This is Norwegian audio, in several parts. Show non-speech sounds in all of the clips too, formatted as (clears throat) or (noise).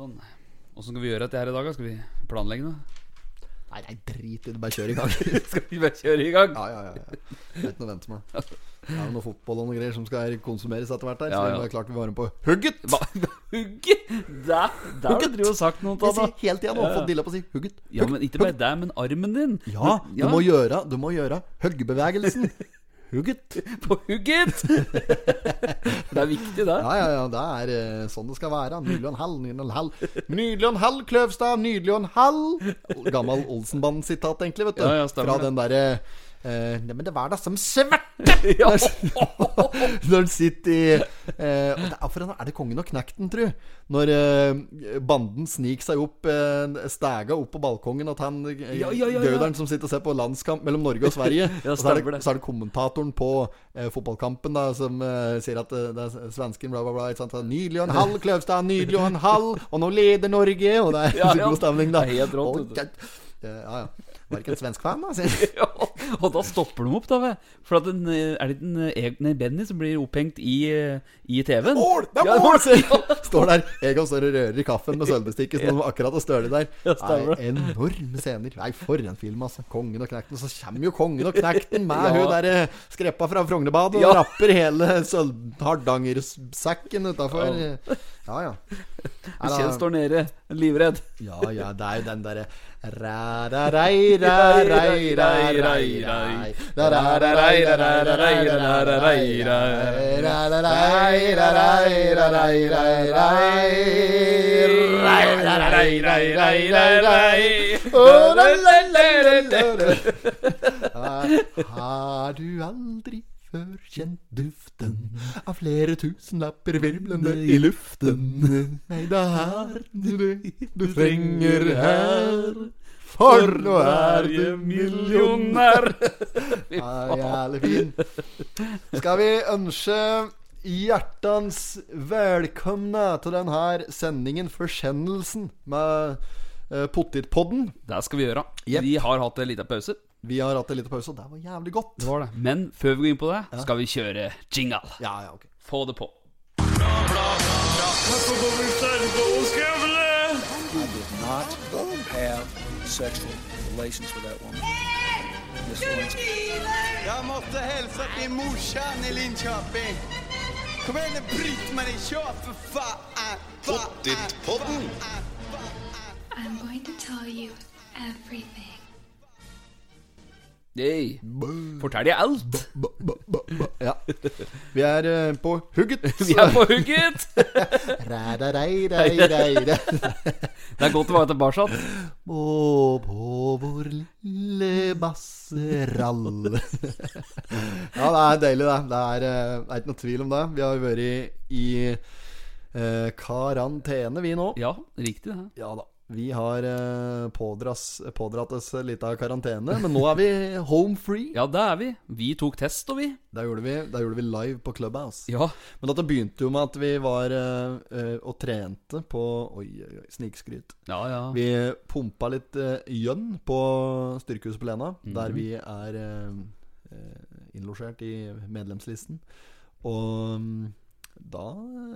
Sånn. Åssen skal vi gjøre dette her i dag? da? Skal vi planlegge noe? Nei, nei, drit i det. Bare kjør i gang. (laughs) Skal vi bare kjøre i gang? Ja, ja, ja. ja. Det er ikke noe vent med. Det er jo noe fotball og noe greier som skal konsumeres etter hvert. her Ja, Så ja. det er klart vi var med på hugget. Hva? (laughs) Hugget? Der, der har du drevet og sagt noe Jeg sier det. hele tida nå. Ja, ja. Fått dilla på å si hugget. Ja, men ikke bare deg, men armen din. Ja, du må gjøre Du må gjøre huggebevegelsen. (laughs) Hugget. (laughs) På hugget! (laughs) det er viktig, det. Ja, ja, ja. Det er eh, sånn det skal være. Nydelig og en halv, nydelig og en halv. Nydelig og en halv, Kløvstad. Nydelig og en halv. Gammel Olsenband-sitat, egentlig, vet du. Ja, ja, Fra den derre Nei, men det var da som sverte! (laughs) Ja. (laughs) Når han sitter i uh, det er, for er det kongen og knekten, tru? Når uh, banden sniker seg opp uh, stega opp på balkongen, at han uh, Ja, ja. Gauderen som sitter og ser på landskamp mellom Norge og (laughs) Sverige Ja, Og så er, det, så er det kommentatoren på fotballkampen da som sier at det er svensken bla, bla, bla. Ikke sant? Nydelig og en halv, Kløvstad. Nydelig og en halv. Og nå leder Norge. Og det er så god stemning, da. Det er helt rått. Ja, ja. Var ikke en svensk fan, da. sier (laughs) og da stopper de opp, da. For den, eh, er det den en, eh, Benny som blir opphengt i, eh, i TV-en? Mål! Det er Ja, mål! (laughs) sier- (laughs) Står der. Egon står og rører i kaffen med sølvbestikket som akkurat har støle der. Nei, enorme scener. Nei, for en film, altså. Kongen og knekten. Og så kommer jo kongen og knekten med Ja. hun der skreppa fra Frognerbadet og Ja. rapper hele sølv-Hardangersekken utafor. Ja, ja. Kjell står nede, livredd. Ja, ja, det er jo den derre Har du aldri før kjent duften av flere tusenlapper virvlende i luften? Nei, det er du det du trenger her. For nå er du millionær. (laughs) (laughs) Ja, jævlig fin. Skal vi ønske hjertens velkomne til denne sendingen Forsendelsen med uh, Pottitpodden. Det skal vi gjøre. Yep. Vi har hatt en liten pause. Vi har hatt en liten pause, og det var jævlig godt. Det var det. Men før vi går inn på det, skal vi kjøre jingle. Ja, ja, ok Få det på. Jeg måtte hilse til morsan i Linköping. Kom igjen, bryt meg i kör for faen! Pottitpodden. I'm going to tell you everything. Yay. Fortell jeg alt. Ja. Vi er eh, på hugget. (laughs) Vi er på hugget. (laughs) Det er godt å være tilbake. Og på vår lille basserall. ja, det er deilig, det. Det er, eh, det er ikke noe tvil om det. Vi har jo vært i, i eh, karantene, vi nå. Ja, riktig det. Ja da. Vi har eh, pådras, pådratt oss litt av karantene, men nå er vi home free. Ja, det er vi. Vi tok test, og vi. Det gjorde vi, det gjorde vi live på Clubhouse. Ja. Men dette begynte jo med at vi var eh, og trente på Oi, oi, oi, snikskryt. Ja, ja. Vi pumpa litt uh, gjønn på Styrkehuset på Lena, der vi er eh, innlosjert i medlemslisten. Og mm, da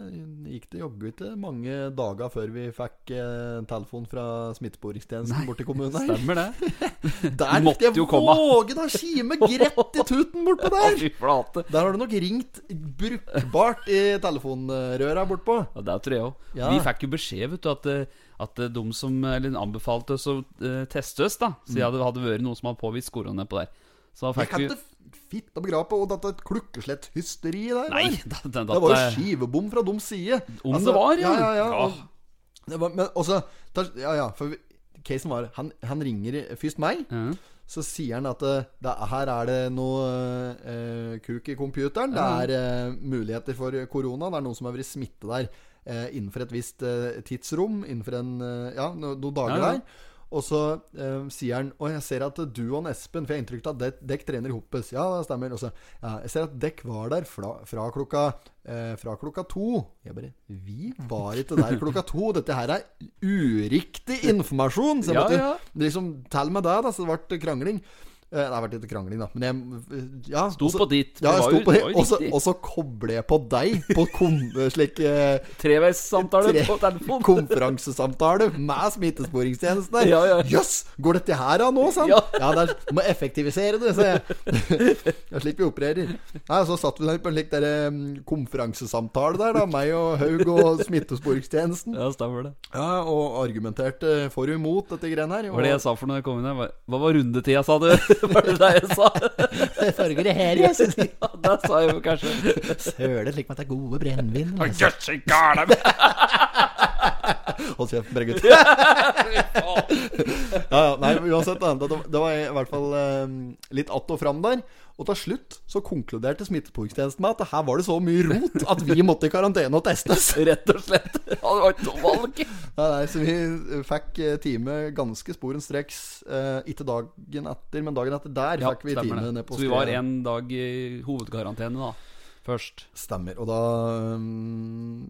eh, gikk det jaggu ikke mange dager før vi fikk eh, telefon fra smittesporingstjenesten borti kommunen her. Stemmer det. (laughs) Der Måtte jeg jo komme. våge da kime grett i tuten bortpå (laughs) der! Der har du nok ringt brukbart i telefonrøra bortpå. Ja, det tror jeg òg. Ja. Vi fikk jo beskjed, vet du, at, eh, at eh, de som Eller anbefalte oss å uh, teste oss, da. Så det hadde vært noen som hadde påvist korona på der. Så fikk vi fitte begrave på dette klukkeslett-hysteriet der. Nei, det, det, det, Det var jo skivebom fra deres side. Om det var, ja. ja. Ja, ja. Og, det var, men også Ja, ja, for casen var Han, han ringer først meg. Mm. Så sier han at eh, det, her er det noe eh, kuk i computeren. Det er eh, muligheter for korona. Det er noen som har vært smittet der eh, innenfor et visst eh, tidsrom. Innenfor en, eh, ja, no, noen dager Ja, ja. der. Og så eh, sier han Og jeg ser at du og Espen For jeg har inntrykk av at dekk trener hoppes. Ja, det stemmer. Og så ja, Jeg ser at dekk var der fra, fra klokka eh, Fra klokka to. Jeg bare Vi var ikke der klokka to. Dette her er uriktig informasjon. Så jeg Ja, måtte ja. liksom Tell med det, da. Så det ble krangling. Eh, Det har vært litt krangling, da. Men jeg ja, Sto også- på ditt. Ja, jeg sto på det Og så-. Kobler jeg på deg på kom, (laughs) slik eh, Treveissamtale Tre- på telefon. konferansesamtale med smittesporingstjenesten der. Ja, ja. yes, går dette her av nå, sant? Ja. Ja, det er, må effektivisere det, sier jeg. Det er slik vi opererer. Nei, Så satt vi der på en slik der, eh, konferansesamtale der, da. Meg og Haug og smittesporingstjenesten. Ja, stemmer det. Ja, og argumenterte for og imot dette greiene her. Hva var det jeg sa for når jeg kom inn her? Hva var rundetida, sa du? Var det det jeg sa? Det (laughs) foregår det her, jeg synes. Ja, det sa jeg jo kanskje. Søler slik med at det er gode brennevin. I gale! (laughs) Hold kjeft, Bregut. (laughs) ja, ja, nei, uansett. Det, det var i hvert fall eh, litt att og fram der. Og til slutt så konkluderte smittesporingstjenesten med at her var det så mye rot at vi måtte i karantene og testes. (laughs) Rett og slett. Ja, det var ikke noe valg. Nei, nei, så vi eh, fikk eh, time ganske sporenstreks. Eh, ikke dagen etter, men dagen etter der Ja, fikk vi time ned på Så vi var en dag i hovedkarantene, da. Først. Stemmer. Og da um,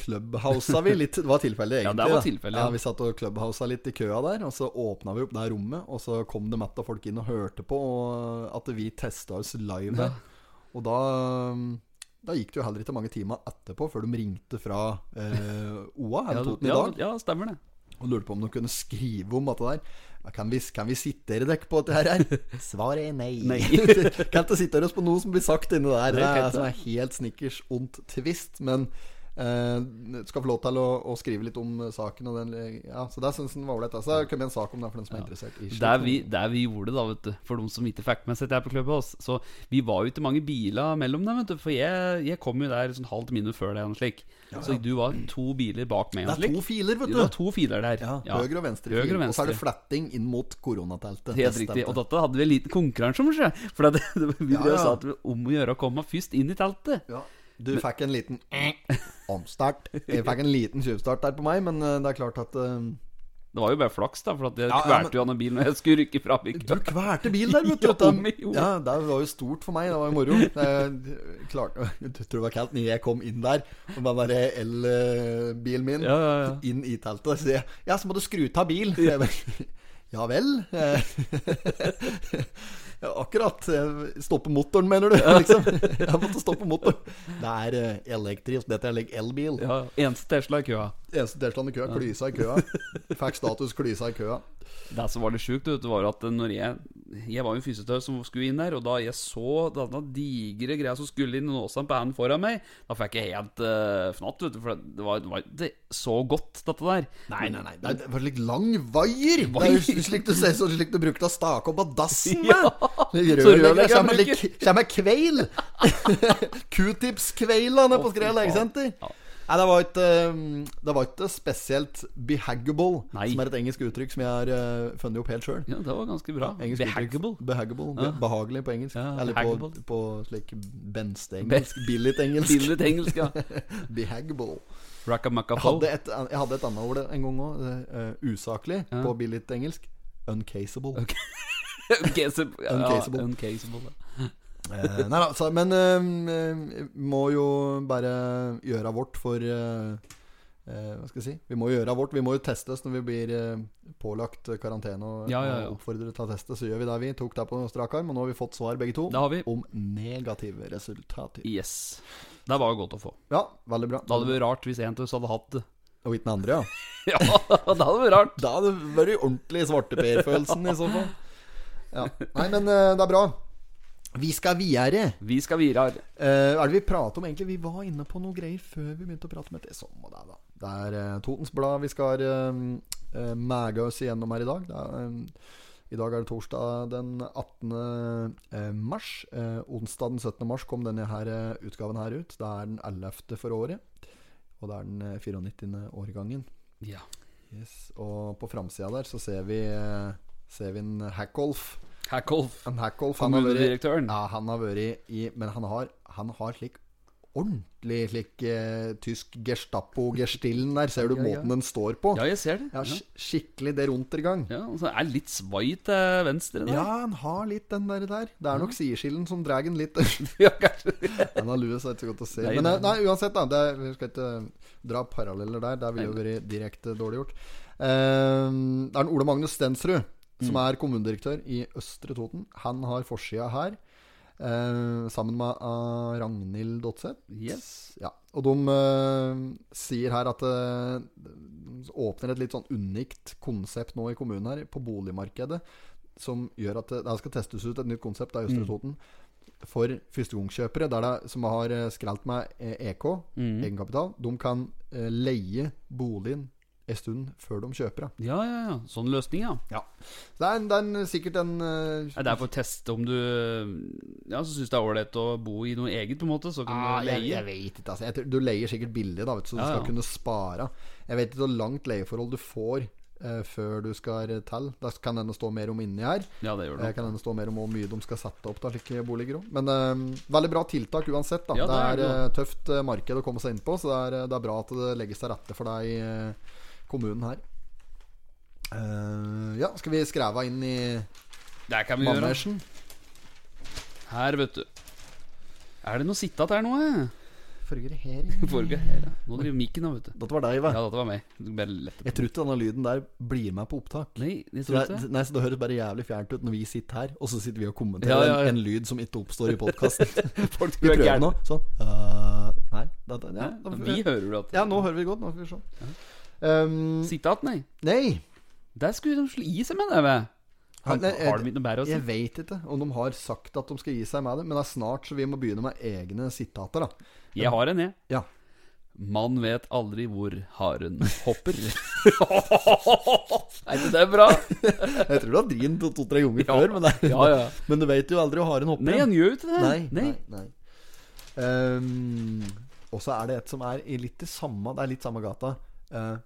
clubhousa vi litt. Det var tilfellet, Ja, det var tilfellig tilfellet, ja. ja. Vi satt og clubhousa litt i køa der, og så åpna vi opp det rommet, og så kom det matt av folk inn og hørte på og at vi testa oss live der. Og da um, da gikk det jo heller ikke mange timer etterpå før de ringte fra eh, OA her Ja, Toten i ja, dag ja, stemmer det. Og lurte på om de kunne skrive om dette der. Kan vi, kan vi sitere dere på dette her? Svaret er nei. Nei. (laughs) kan ikke sitere oss på noe som blir sagt inni der. Det er, som er helt snickers ondt tvist. Men skal få lov til å, å skrive litt om eh, saken. Og den, ja, så det syns han var ålreit. Så det kommer en sak om det for den som er interessert. i. Der vi, der vi gjorde det, da, vet du, for de som ikke fikk med seg det her på Clubhouse Så vi var jo ikke mange biler mellom dem, vet du. For jeg, jeg kom jo der sånn halvt minutt før det. Ja, ja. Så du var to biler bak meg. Det er to filer, vet du. Det var to filer der. Ja, Ja. Høyre og venstre Høyre og Og så er det flatting fletting inn mot koronateltet. Helt riktig. Og dette hadde vi en liten konkurranse om. For (laughs) det, vi Ja, drev ja. sa at det om å gjøre å komme først inn i teltet. Ja. Du fikk en liten (laughs) omstart. Jeg fikk en liten tjuvstart der på meg, men eh, det er klart at eh, Det var jo bare flaks, da, for at jeg Ja, ja, kvalte jo han bilen når jeg skulle rykke fra Du bygda. kvalte bil der, vet du. (laughs) Ja, det var jo stort for meg. Det var jo moro. Jeg klarte (laughs) Jeg tror det var kaldt når jeg kom inn der og var bare elbilen min Ja, inn i teltet. Så jeg Ja, så må du skru av bil. Ja vel? Ja, akkurat. Stoppe motoren, mener du? (laughs) Liksom. Jeg måtte stoppe motoren. Det er eh, elektrisk. Dette er like elbil. Ja, eneste Tesla i køa. Eneste Teslaen i køa. Klysa i køa. Fikk status klysa i køa. Det som var litt sjukt, var at når jeg Jeg var jo en fysioterapeut som skulle inn der, og da jeg så denne digre greia som skulle inn, i Nåsan på hendene foran meg, da fikk jeg helt uh, fnatt, vet du, for det var, det var ikke så godt, dette der. Nei, nei, nei. Det var litt lang vaier. Det er jo slik du ser sånn slik du brukte å stake opp av dassen med. (laughs) Ja, Rørlegger kommer med kveil. (laughs) Q-tips-kveila nede på Skreia legesenter. Ja. Nei, det var ikke um, Det var ikke spesielt behaggable, Nei. som er et engelsk uttrykk som jeg har uh, funnet opp helt sjøl. Ja, det var ganske bra. Engelsk uttrykk. Behaggable. Behaggable. Be Ja. Behagelig på engelsk. Ja, Eller på, på slik bensteengelsk. Billigt-engelsk. (laughs) Billig engelsk, ja. (laughs) Behaggable. Jeg hadde et, jeg hadde et annet ord en gang òg. usaklig Ja. på billig engelsk. Uncasable. (laughs) Uncasable. Ja, Uncasable. Ja. Eh, nei da, så, men eh, må jo bare gjøre vårt for eh, eh, Hva skal jeg si? Vi må gjøre vårt. Vi må jo testes når vi blir eh, pålagt karantene og, Ja, ja, ja. oppfordret til å teste. Så gjør vi det, vi. Tok det på strak arm. Og nå har vi fått svar, begge to, har vi. om negative resultater. Yes. Det var godt å få. Ja, veldig bra. Det hadde vært rart hvis en av oss hadde hatt det. Og ikke den andre, ja. (laughs) Ja, det hadde vært rart. Da hadde det vært ordentlig svarteper-følelsen i så fall. Ja. Nei, men eh, det er bra. Vi skal videre. Vi skal videre. Uh, er det vi prater om egentlig? Vi var inne på noe greier før vi begynte å prate om dette. Sånn det, da. Det er uh, Totens Blad vi skal uh, mage oss igjennom her i dag. Det er, uh, I dag er det torsdag den 18. eh, mars. Eh, onsdag den 17. mars kom denne her utgaven her ut. Det er den 11. for året. Og det er den eh, 94. årgangen. Ja. Yes. Og på framsida der så ser vi, ser vi en Hackolf. Hackolf han har vært ja, han har vært i Men han har, han har slik ordentlig slik eh, tysk Gestapo-gestillen der. Ser du Ja, ja. måten den står på? Ja, jeg ser det. Ja, Ja, sk- skikkelig der untergang. ja altså, er litt svai til venstre der. Ja, han har litt den der. der. Det er nok sideskillen som drar den litt. (laughs) Ja, kanskje. Den har lue, så er det ikke så godt å se. Nei, Men eh, nei. nei, uansett, da. Det, vi skal ikke dra paralleller der. Det ville jo vært direkte dårlig gjort. Uh, det er en Ole Magnus Stensrud som er kommunedirektør i Østre Toten, han har forsida her. Eh, sammen med uh, Ragnhild Dotseth. Yes. Ja, og de eh, sier her at det de åpner et litt sånn unikt konsept nå i kommunen her, på boligmarkedet, som gjør at det, det skal testes ut et nytt konsept i Østre Toten for førstegangskjøpere som har eh, skrelt med EK, EK, egenkapital. De kan eh, leie boligen en stund før de kjøper. da. Ja, ja, ja. Sånn løsning, ja. ja. det er, en- det er en, sikkert en uh, Det er for å teste om du Ja, så syns det er ålreit å bo i noe eget, på en måte. Så kan Ah, du leie. jeg vet ikke, altså. Jeg du leier sikkert billig, da, vet så du Ja, skal kunne spare. Jeg vet ikke hvor langt leieforhold du får eh, før du skal til. Det kan denne stå mer om inni her. Ja, det gjør Det det. kan denne stå mer om hvor mye de skal sette opp da, slike boliger òg. Men eh, veldig bra tiltak uansett. da Ja, Det er, er det, eh, tøft eh, marked å komme seg inn på, så det er, eh, det er bra at det legges til rette for deg eh, kommunen her. Uh, ja, skal vi skræva inn i Det kan vi gjøre. manesjen? Her, vet du. Er det noe sittat her nå? eh? Foregår her Foregår her, ja. Nå driver mikken av, vet du. Dette var deg, hva? Ja, dette var meg. Jeg tror ikke denne lyden der blir med på opptak. Nei, det Så tror det, jeg ikke. nei, så det høres bare jævlig fjernt ut når vi sitter her, og så sitter vi og kommenterer Ja, ja, ja. En, en lyd som ikke oppstår i podkasten. (laughs) Folk vi tror jeg er prøver gæren. Sånn. Uh, nei. dette, ja, Vi hører du at ja, nå hører vi godt. Nå skal vi se. Um, Sittat, nei. nei. Der skulle de slå i seg med det. Har, Nei, jeg- har de ikke noe bedre å si? Jeg vet ikke om de har sagt at de skal gi seg med det, men det er snart, så vi må begynne med egne sitater. da Jeg har en, jeg. Ja. Man vet aldri hvor haren hopper. (laughs) er ikke det bra? Jeg tror du har drint to- to-tre ganger (laughs) før, men, det, Ja, ja. men du vet jo aldri hvor haren hopper. Nei, han gjør jo ikke det. Nei, nei, nei. Ehm, og så er det et som er i litt det samme Det er litt samme gata. Eh,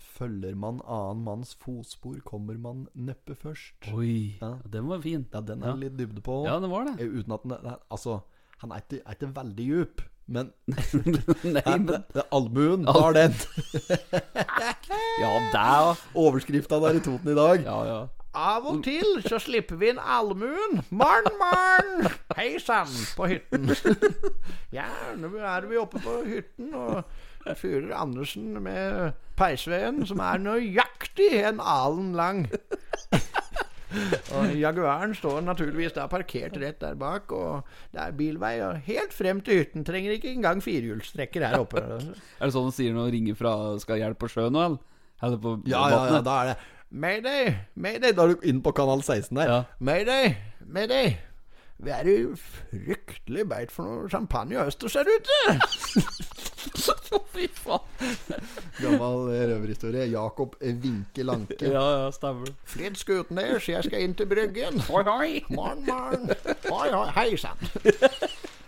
følger man annen manns fotspor, kommer man neppe først. Oi, Ja. den var fin. Ja, den er Ja. litt dybde på. Ja, den var det. Eh, Uten at den er, Altså, han er ikke, er ikke veldig djup, men (laughs) Nei, men allmuen har den. (laughs) Ja, det der Overskrifta der i Toten i dag. Ja, ja. Av og til så slipper vi inn allmuen. Morn, morn! Hei sann, på hytten. ja, nå er vi oppe på hytten og fyrer Andersen med peisveden, som er nøyaktig en alen lang. og Jaguaren står naturligvis da parkert rett der bak, og det er bilvei og helt frem til hytten. Trenger ikke engang firehjulstrekker her oppe. Er det sånn de sier når de ringer fra Skal hjelpe på sjøen? Eller på Ja, ja, ja, da er det Mayday, Mayday Da er du inne på kanal 16 der Ja. Mayday, Mayday Vi er jo fryktelig beit for noe champagne og østers her ute Fy faen. Gammel eh, røverhistorie Jakob Vinke Lanke Ja, ja, stemmer. Flytt skuten deres, jeg skal inn til bryggen Hoi, hoi. Morn, morn. Hoi, hoi. hei sann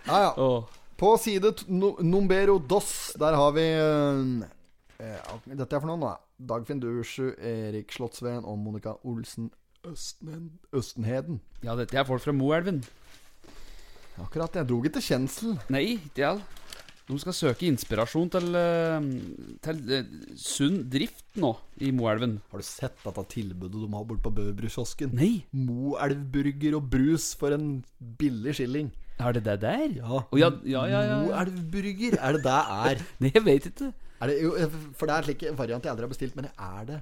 Ja, ja Oh. På side t- no, Numbero dos Der har vi uh, uh, Dette er for noen da Dagfinn Dursju, Erik Slottsveen og Monika Olsen Østen, Østenheden Ja, dette er folk fra Moelven. Akkurat, jeg drog ikke til kjensel Nei, ikke jeg. De skal søke inspirasjon til, eh, til eh, sunn drift nå i Moelven. Har du sett dette tilbudet de har bort på Bøverbrukkiosken? Nei, Moelvburger og brus for en billig skilling. er det det der? Ja. Oh, ja, ja, ja, ja, ja. Moelvburger, er det det er? (laughs) Nei, jeg vet ikke. Er det, jo, for det er slik variant jeg aldri har bestilt, men er det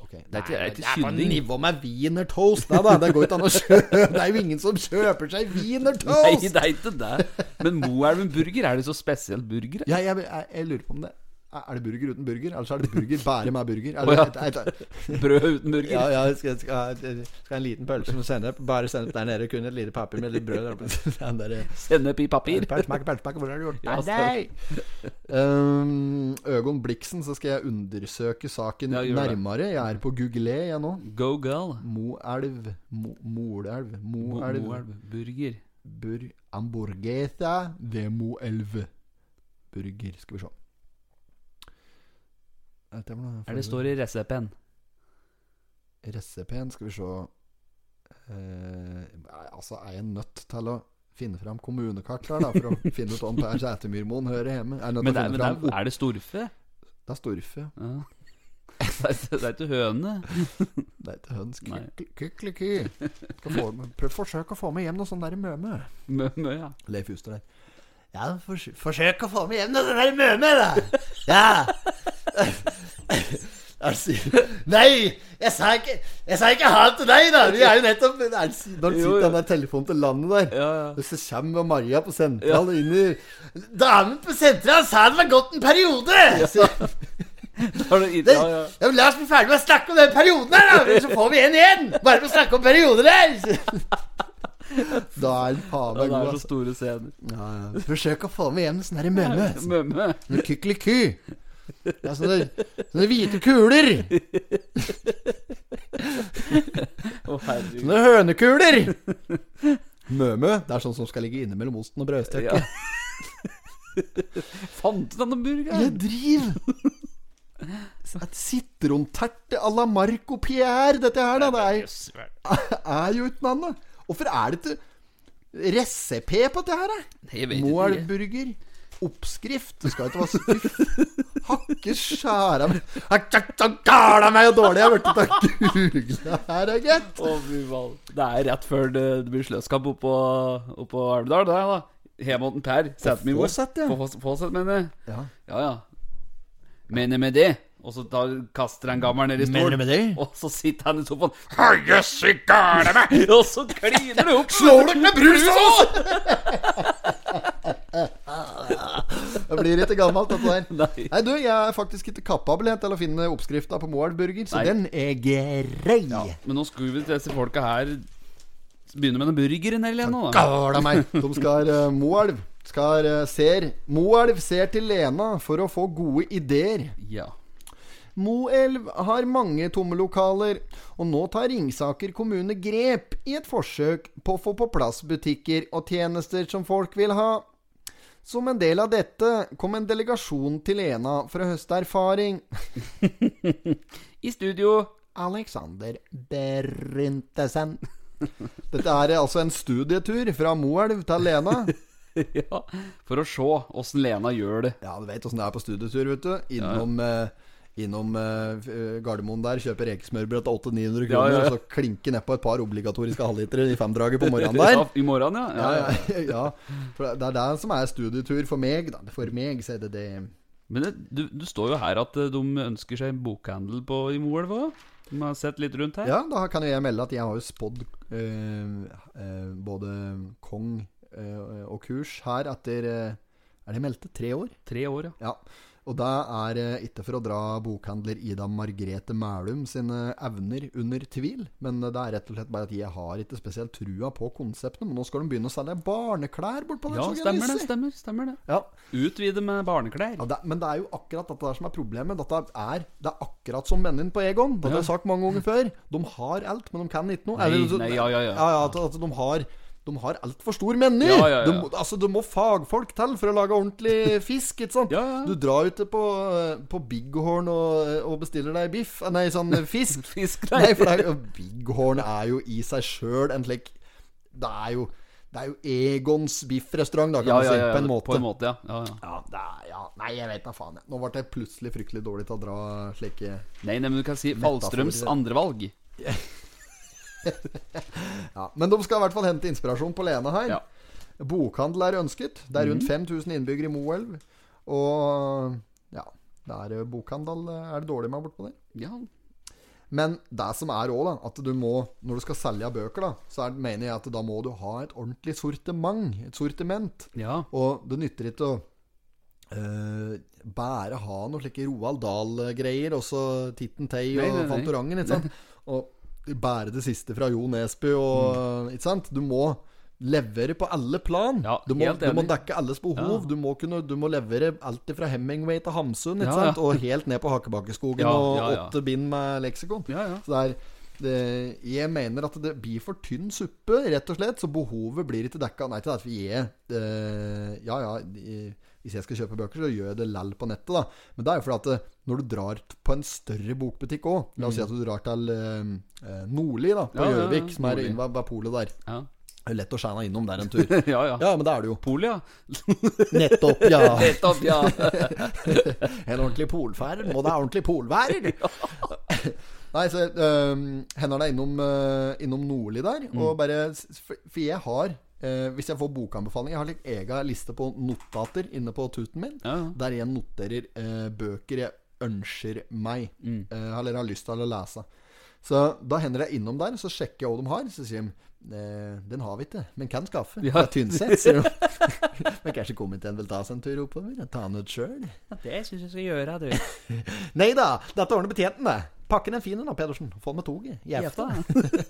Okay. Det er er ikke det er på nivå med wienertoast. Da, da, det går ikke an å (laughs) kjøpe Det er jo ingen som kjøper seg Nei, wienertoast! det er ikke det. Men Moelven burger, er det så spesiell burger? Ja, jeg, jeg, jeg lurer på om det Er det burger uten burger? Eller så er det burger (laughs) bare med burger? Eller, oh, ja. et, et, et, Brød uten burger? Ja, ja, skal, skal, skal en liten pølse med sennep. Bare sennep der nede. Kun et lite papir med litt brød der (laughs) der, Sennep i papir? Pølsepakke, pølsepakke, hvor har du gjort av! Um, Øgon Bliksen, så skal jeg undersøke saken Ja, nærmere. Jeg er på Google jeg nå. Go girl. Moelv Mo, Moelv Moelv burger. Bur Hamburguesa de Moelv Burger. Skal vi se. Dette for noe- Er det står i resepen? Resepen, skal vi se eh, Altså, er jeg nødt til å finne fram kommunekart der, da, for å (laughs) finne ut om Per Sætermyrmoen hører hjemme? Er, Men, det er, men fram er, er det storfe? Det er Storfe. Ja. (laughs) Det er, er ikke høne. (laughs) Det er ikke høns. Kykeliky. Prøv forsøk å få meg hjem noe sånn der møme. Møme, mø, ja. Leif Juster der. Ja, fors forsøk å få meg hjem noe sånn der i møme, da. Ja. (laughs) Jeg sier Nei, Jeg sa ikke Jeg sa ikke ha til deg, da! Vi er jo nettopp det er- Når du sitter der telefonen til landet der, Ja, ja. og så kommer Maria på sentral og inn i Damen på sentral sa det var gått en periode! Ja. (laughs) Det, det, ja, La oss bli ferdig med å snakke om den perioden her, da! Så får vi en igjen! Bare for å snakke om perioder der! (laughs) Da er den faen meg god. det er så altså. store scener. Ja, ja. Forsøk å få med hjem en sånn herre mømme. Mømme. Med kykkeliky. Ja, sånne, sånne hvite kuler. Sånne hønekuler. Mømø. Det er sånn som skal ligge inne mellom osten og brødstykket. Ja. Fant du denne burgeren? Jeg driver Et sitronterte à la Marco Pierre, dette her, da. Det er, er jo uten annet. Hvorfor er det ikke recipe på dette her, da? Ikke. Moelburger. Oppskrift. Det skal ikke være skuff. Hakke skjæra meg Gala meg og dårlig jeg har blitt av google her, gitt. Det er rett før det, blir sløskamp oppå, oppå Alvdal, det da. Hjemme Per. Sett min. Fåsett, ja. Fåsett, mener jeg. Ja. Ja, ja. Mener med det. Og så tar, kaster han gammel ned i stolen. Og så sitter han i sofaen. «Å, Jøss, i gale meg! Og så kliner du opp. Slår dere med brusås! (laughs) Det blir ikke gammelt, dette der. (laughs) Nei. Nei, du, jeg er faktisk ikke kapabel til å finne oppskrifta på Moelburger, så Nei. den er grei. Men nå skulle vi til disse folka her begynne med den burgeren eller noe. Gala meg. De skal uh, Moelv skal uh, ser Moelv ser til Lena for å få gode ideer. Ja. Moelv har mange tomme lokaler, og nå tar Ringsaker kommune grep i et forsøk på å få på plass butikker og tjenester som folk vil ha. Som en del av dette kom en delegasjon til Lena for å høste erfaring. (laughs) I studio Alexander Berintesen. Dette er altså en studietur fra Moelv til Lena. (laughs) ja, For å se åssen Lena gjør det. Ja, du vet åssen det er på studietur, vet du. Innom, eh, innom uh, Gardermoen der, kjøper rekesmørbrød til 800-900 kroner, Ja, ja, ja. og så klinke nedpå et par obligatoriske halvlitere i femdraget på morgenen der. Ja, (laughs) I morgen, ja. Ja. (laughs) For det er det som er studietur for meg, da. For meg så er det det. Men det, du, du står jo her at eh, de ønsker seg en bokhandel på, i Moelv òg. De har sett litt rundt her. Ja, da kan jo jeg melde at jeg har jo spådd uh, uh, både kong og kurs her etter Er det meldte? Tre år? Tre år, ja. Ja. Og det er eh, ikke for å dra bokhandler Ida Margrethe Mælum sine evner under tvil, men det er rett og slett bare at jeg har ikke spesielt trua på konseptene. Men nå skal de begynne å selge barneklær bortpå der. Ja, stemmer det. stemmer, stemmer det Ja. Utvide med barneklær. Ja, det, men det er jo akkurat dette der som er problemet. Dette er, det er akkurat som mennene på Egon. Det har jeg sagt mange ganger før. De har alt, men de kan ikke noe. Nei, Eller, nei, ja, ja, ja. ja, at, at de har de har altfor stor meny! Ja, ja, ja. De, altså, det må fagfolk til for å lage ordentlig (laughs) fisk. Ikke sant? Du drar ute på, på Bighorn og, og bestiller deg biff eh, Nei, sånn fisk. (laughs) Fisk, nei, for det Bighorn er jo i seg sjøl en slik Det er jo Det er jo Egons biffrestaurant, da, kan man si. På en måte. På en måte, ja. er, ja, nei, jeg vet da faen. Nå ble jeg plutselig fryktelig dårlig til å dra slike Nei, nei, men du kan si Fallstrøms andrevalg. (laughs) (laughs) ja, Men de skal i hvert fall hente inspirasjon på Lene her. Ja. Bokhandel er ønsket. Det er rundt 5000 innbyggere i Moelv. Og ja, det er eh, bokhandel eh, er det dårlig med bortpå der. Ja. Men det som er òg, at du må Når du skal selge bøker, da, så er, mener jeg at da må du ha et ordentlig sortiment. Et sortiment. ja. Og det nytter ikke å uh, bare ha noen slike Roald Dahl-greier, og så Titten Tei og. Fantorangen, ikke sant? (laughs) Og bare det siste fra Jo Nesbø og Ikke sant? Du må levere på alle plan. Ja, du, må, du må dekke alles behov. Ja. Du, må kunne, du må levere alt fra Hemingway til Hamsun, Ja. Og helt ned på Hakkebakkeskogen Ja, og åtte bind med leksikon. Så det er det, jeg mener at det blir for tynn suppe, rett og slett. Så behovet blir ikke dekka. Nei, til at vi er eh, Ja, ja, hvis jeg skal kjøpe bøker, så gjør jeg det lell på nettet, da. Men det er jo fordi at eh, når du drar på en større bokbutikk òg La oss si at du drar til eh, eh, Nordli, da, på Ja, ja, ja, Gjøvik, som er inne ved- polet der. Ja, lett å skjære innom der en tur. (laughs) ja. ja. Ja, men det er det jo. Pol, ja. (laughs) Nettopp, ja. (laughs) Nettopp, ja. En ordentlig polferd må det ha ordentlig polvær. Nei, så øh, hender det innom, øh, innom Nordli der. Mm. Og bare for jeg har uh, Hvis jeg får bokanbefaling Jeg har litt egen liste på notater inne på tuten min. Ja. Der jeg noterer eh, bøker jeg ønsker meg. Mm. eh, eller har lyst til å lese. Så da hender jeg innom der, så sjekker jeg hva de har. Så sier de eh, den har vi ikke, men kan skaffe. Ja. Fra Tynset, sier (laughs) men kanskje komiteen vil ta seg en tur oppover? Ta den ut sjøl? Det syns jeg skal gjøre, du. (laughs) Nei da, dette ordner betjenten, det. Pakken er fin, da, Pedersen. Få den med toget. Jefta.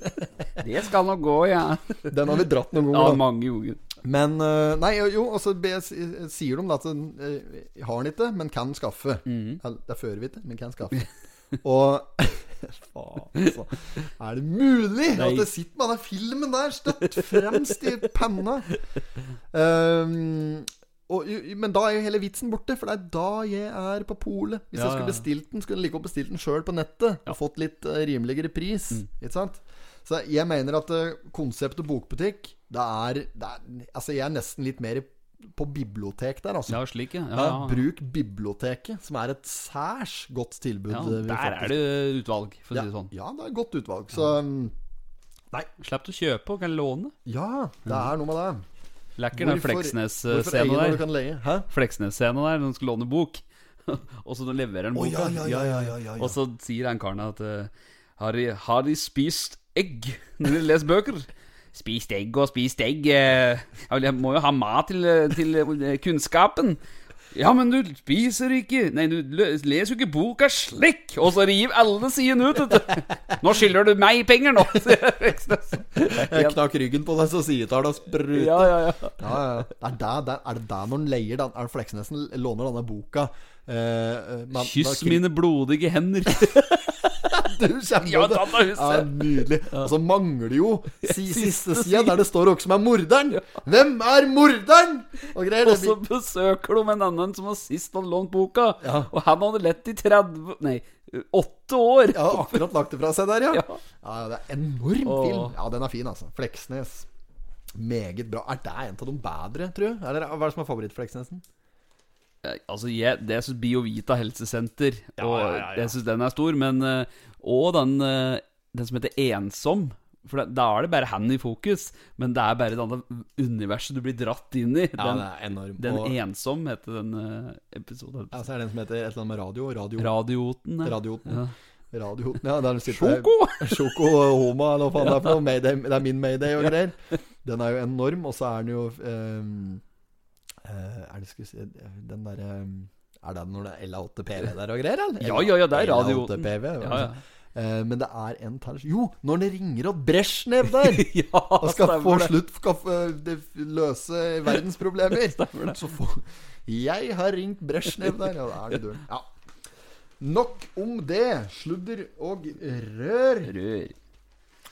(laughs) Det skal nok gå, ja. Den har vi dratt noen Ja, ganger. Ja, mange ganger. Men øh, Nei, jo, og så sier de da at øh, har den ikke, men kan skaffe. Mm. Det fører vi ikke, men kan skaffe. og (laughs) Faen, altså. Er det mulig Nei. at det sitter med den filmen der støtt fremst i panna? Um, og, men da er jo hele vitsen borte, for det er da jeg er på polet. Hvis Ja, jeg skulle bestilt den, skulle jeg like godt bestilt den sjøl på nettet. Og fått litt uh, rimeligere pris. Mm. Ikke sant? Så jeg mener at uh, konseptet bokbutikk det er, det er Altså, jeg er nesten litt mer på bibliotek der, altså. Ja, slik, ja. Ja, ja. Bruk biblioteket, som er et særs godt tilbud. ja eh, der er det utvalg, for å ja, si det sånn. Ja, det er et godt utvalg. Så Nei. Slipp å kjøpe og kan låne. ja, det er noe med det. Lekker den Fleksnes-scenen der. Fleksnes-scenen der, når du skal låne bok. (laughs) og så leverer han boka. ja, ja, ja, ja, ja, ja. Og så sier den karen at uh, har, de, har de spist egg når de leser bøker? Spist egg og spist egg eh, Jeg må jo ha mat til, til eh, kunnskapen. Ja, men du spiser ikke Nei, du leser jo ikke boka slik! Og så river alle sidene ut, vet du. Nå skylder du meg penger, nå! (laughs) (laughs) Jeg knakk ryggen på deg, så sidetallene spruter. Ja, ja, ja. Ja, ja. Er, det, der, er det der når han leier den Er det Fleksnesen låner denne boka? Eh, eh, men- Kyss mine blodige hender. (laughs) (laughs) Du kjenner Ja, det. Ja, nydelig. Og så mangler jo si, (laughs) siste sida, der det står hvem som er morderen. Hvem er morderen? Og greier. Og så besøker de en annen som har sist han lånt boka. Og han hadde lett i 30 Nei, 8 år. Ja, akkurat lagt det fra seg der, ja. Ja. Ja, det er enorm film. Ja, den er fin, altså. Fleksnes. Meget bra. Er det en av de bedre, tror du? Eller hva er det som er favoritt-Fleksnesen? Altså, jeg, det syns Biovita helsesenter Ja, Og ja, ja, ja. jeg syns den er stor. Men eh, Og den, eh, den som heter Ensom. For da, er det bare han i fokus. Men det er bare det andre universet du blir dratt inn i. den, er enorm. den og, Ensom heter den eh, episoden. ja, så er det den som heter et eller annet med radio. Radio Radioten. ja. Radioten. Ja. Radioten, ja. Der sitter Sjoko! (laughs) Sjoko Homa, eller hva faen det er for noe. Mayday, det er min Mayday og greier. Den er jo enorm, og så er den jo eh, Er det skulle si Den derre Er det når det er LA8PV der og greier, eller? Ja, ja, ja, det er radio. LA8PV, Ja, ja. Uh, men det er en til Jo, når det ringer opp Brezjnev der (laughs) ja, og skal få slutt skal få, det, løse verdensproblemer. (laughs) Så får Jeg har ringt Brezjnev der. Ja, da er det døren. Ja. Nok om det. Sludder og rør. Rør.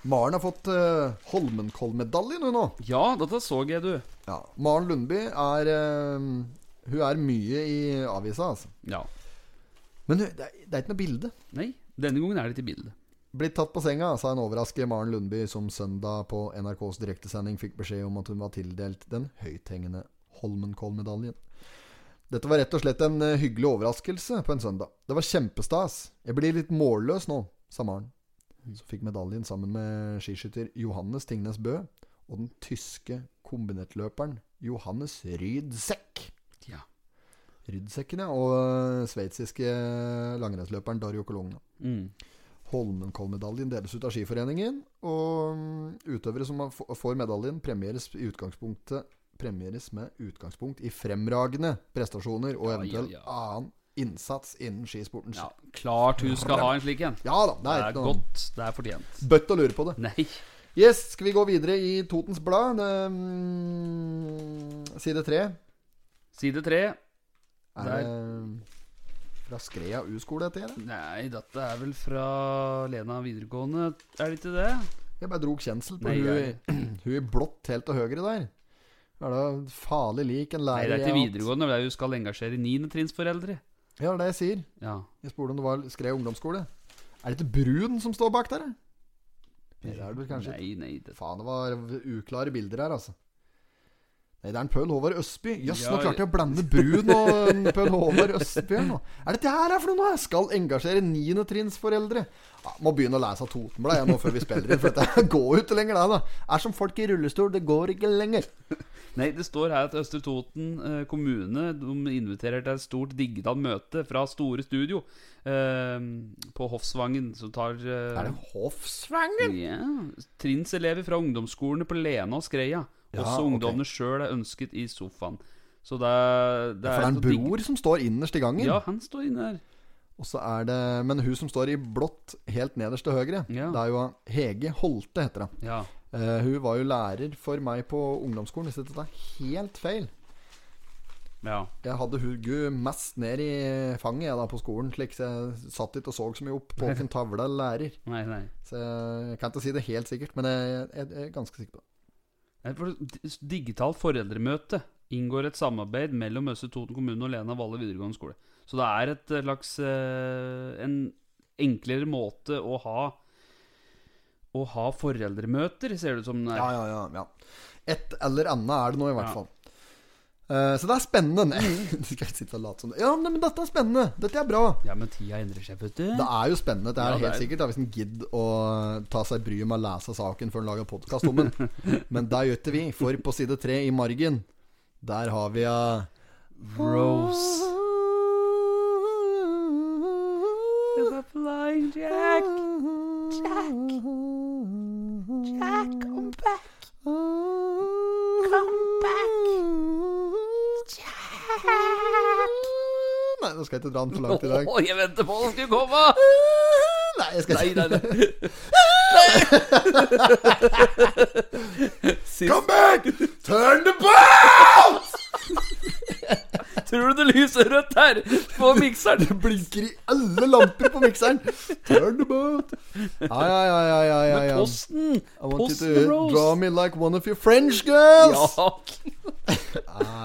Maren har fått uh, Holmenkollmedaljen, hun nå. Ja, dette så jeg, du. Ja. Maren Lundby er uh, Hun er mye i avisa, altså. Ja. Men det, er, det er ikke noe bilde. Nei, denne gangen er det ikke bilde. Blitt tatt på senga, sa en overrasket Maren Lundby, som søndag på NRKs direktesending fikk beskjed om at hun var tildelt den høythengende Holmenkollmedaljen. Dette var rett og slett en eh, hyggelig overraskelse på en søndag. Det var kjempestas. Jeg blir litt målløs nå, sa Maren. Så fikk medaljen sammen med skiskytter Johannes Tingnes Bø og den tyske kombinertløperen Johannes Rydsekk. Ja. Rydsekken, ja. Og øh, sveitsiske langrennsløperen Dario Cologna. Mm. Holmenkollmedaljen deles ut av Skiforeningen. Og mm, utøvere som får medaljen, premieres, i utgangspunktet, premieres med utgangspunkt i fremragende prestasjoner og Ja, ja, ja. annen innsats innen skisporten. ja. Klart hun skal ha en slik en. Ja da, det Det er er ikke noe godt. Det er fortjent. bøtt å lure på det. Nei. Yes, skal vi gå videre i Totens Blad? Det, mm, side tre. Side tre. Er det fra Skrea U-skole, dette? eller? Nei, dette er vel fra Lena videregående, er det ikke det? Jeg bare drog kjensel på hun, (clears throat) hun i blått helt til høyre der. Er det farlig lik en Nei, det er til videregående, det er hun skal engasjere niendetrinnsforeldre. Ja, det er det jeg sier. Ja. Jeg spurte om det var skrev ungdomsskole. Er det ikke Brun som står bak der? eller? Er det vel kanskje. Nei, nei. Det, Faen, det var uklare bilder her, altså. Nei, det er en Pøl Håvard Østby. Jøss, Ja, nå klarte jeg å blande Brun og (laughs) Pøl Håvard Østby her nå. Er dette her er for noe? Jeg Skal engasjere niendetrinnsforeldre. Ja, må begynne å lese Totenbladet jeg nå før vi spiller inn, for dette (laughs) går jo ikke lenger, det. Er som folk i rullestol, det går ikke lenger. Nei, det står her at Østre Toten eh, kommune De inviterer til et stort digitalt møte fra Store Studio eh, på Hofsvangen. Som tar eh, Er det Hofsvangen? Ja. Trinnselever fra ungdomsskolene på Lena og Skreia. Ja, Også ungdommene ungdommene sjøl er ønsket i sofaen. Så det, det For det er en bror som står innerst i gangen. Ja, han står inne her. Og så er det Men hun som står i blått helt nederst til høyre, Ja. det er jo Hege Holte, heter hun. Ja. Eh, hun var jo lærer for meg på ungdomsskolen, hvis dette er helt feil. ja. Jeg hadde Hugu mest ned i fanget jeg da på skolen, slik så jeg satt ikke og så så mye opp på hvilken tavle eller lærer. Nei, nei. Så jeg kan ikke si det helt sikkert, men jeg, jeg, jeg er ganske sikker på det. Digitalt foreldremøte inngår et samarbeid mellom Østre Toten kommune og Lena Valle videregående skole. Så det er et eh, slags eh, En enklere måte å ha Å ha foreldremøter, ser det ut som. Ja, ja, ja, ja. Et eller annet er det nå, i hvert fall. Uh, så det er spennende. (laughs) Du skal ikke sitte og late som det. Ja, men dette er spennende. Dette er bra. Ja, men tida endrer seg, vet du. Det er jo spennende. Det er Ja, det helt er- sikkert da, hvis en gidder å ta seg bryet med å lese saken før en lager podkast om den. (laughs) Men det gjør ikke vi. For på side tre i margen, der har vi uh, Rose. Flying Jack. Jack, come back. Come back. Jack. Nei, nå skal jeg ikke dra den for langt i dag. Å, jeg venter på at den skulle komme! Nei, jeg skal Nei, ikke nei, (laughs) Come back! Turn the boat! Tror du det lyser rødt her på mikseren? Det blinker i alle lamper på mikseren. Turn the boat. Ai, ai, ai, ai, ai, ai. Posten! I want Posten you to Rose. draw me like one of your French girls. Ja.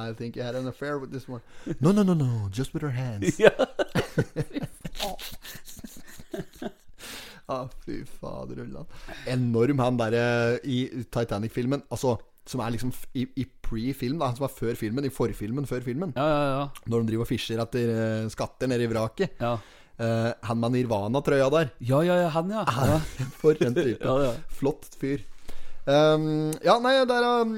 I think you had an affair with this one. No, no, no, no. Just with her hands. ja. (laughs) Ah, fy fader Ulland. Enorm han derre i Titanic-filmen. Altså, som er liksom i, i pre-film, da. Han som er før filmen. I forfilmen før filmen. Ja, ja, ja. Når de driver og fischer etter uh, skatter nede i vraket. Ja, Uh, han med Nirvana-trøya der. ja, ja, ja han, ja. (laughs) ja. For en type. Ja, ja. Flott fyr. Um, ja, nei, det er um,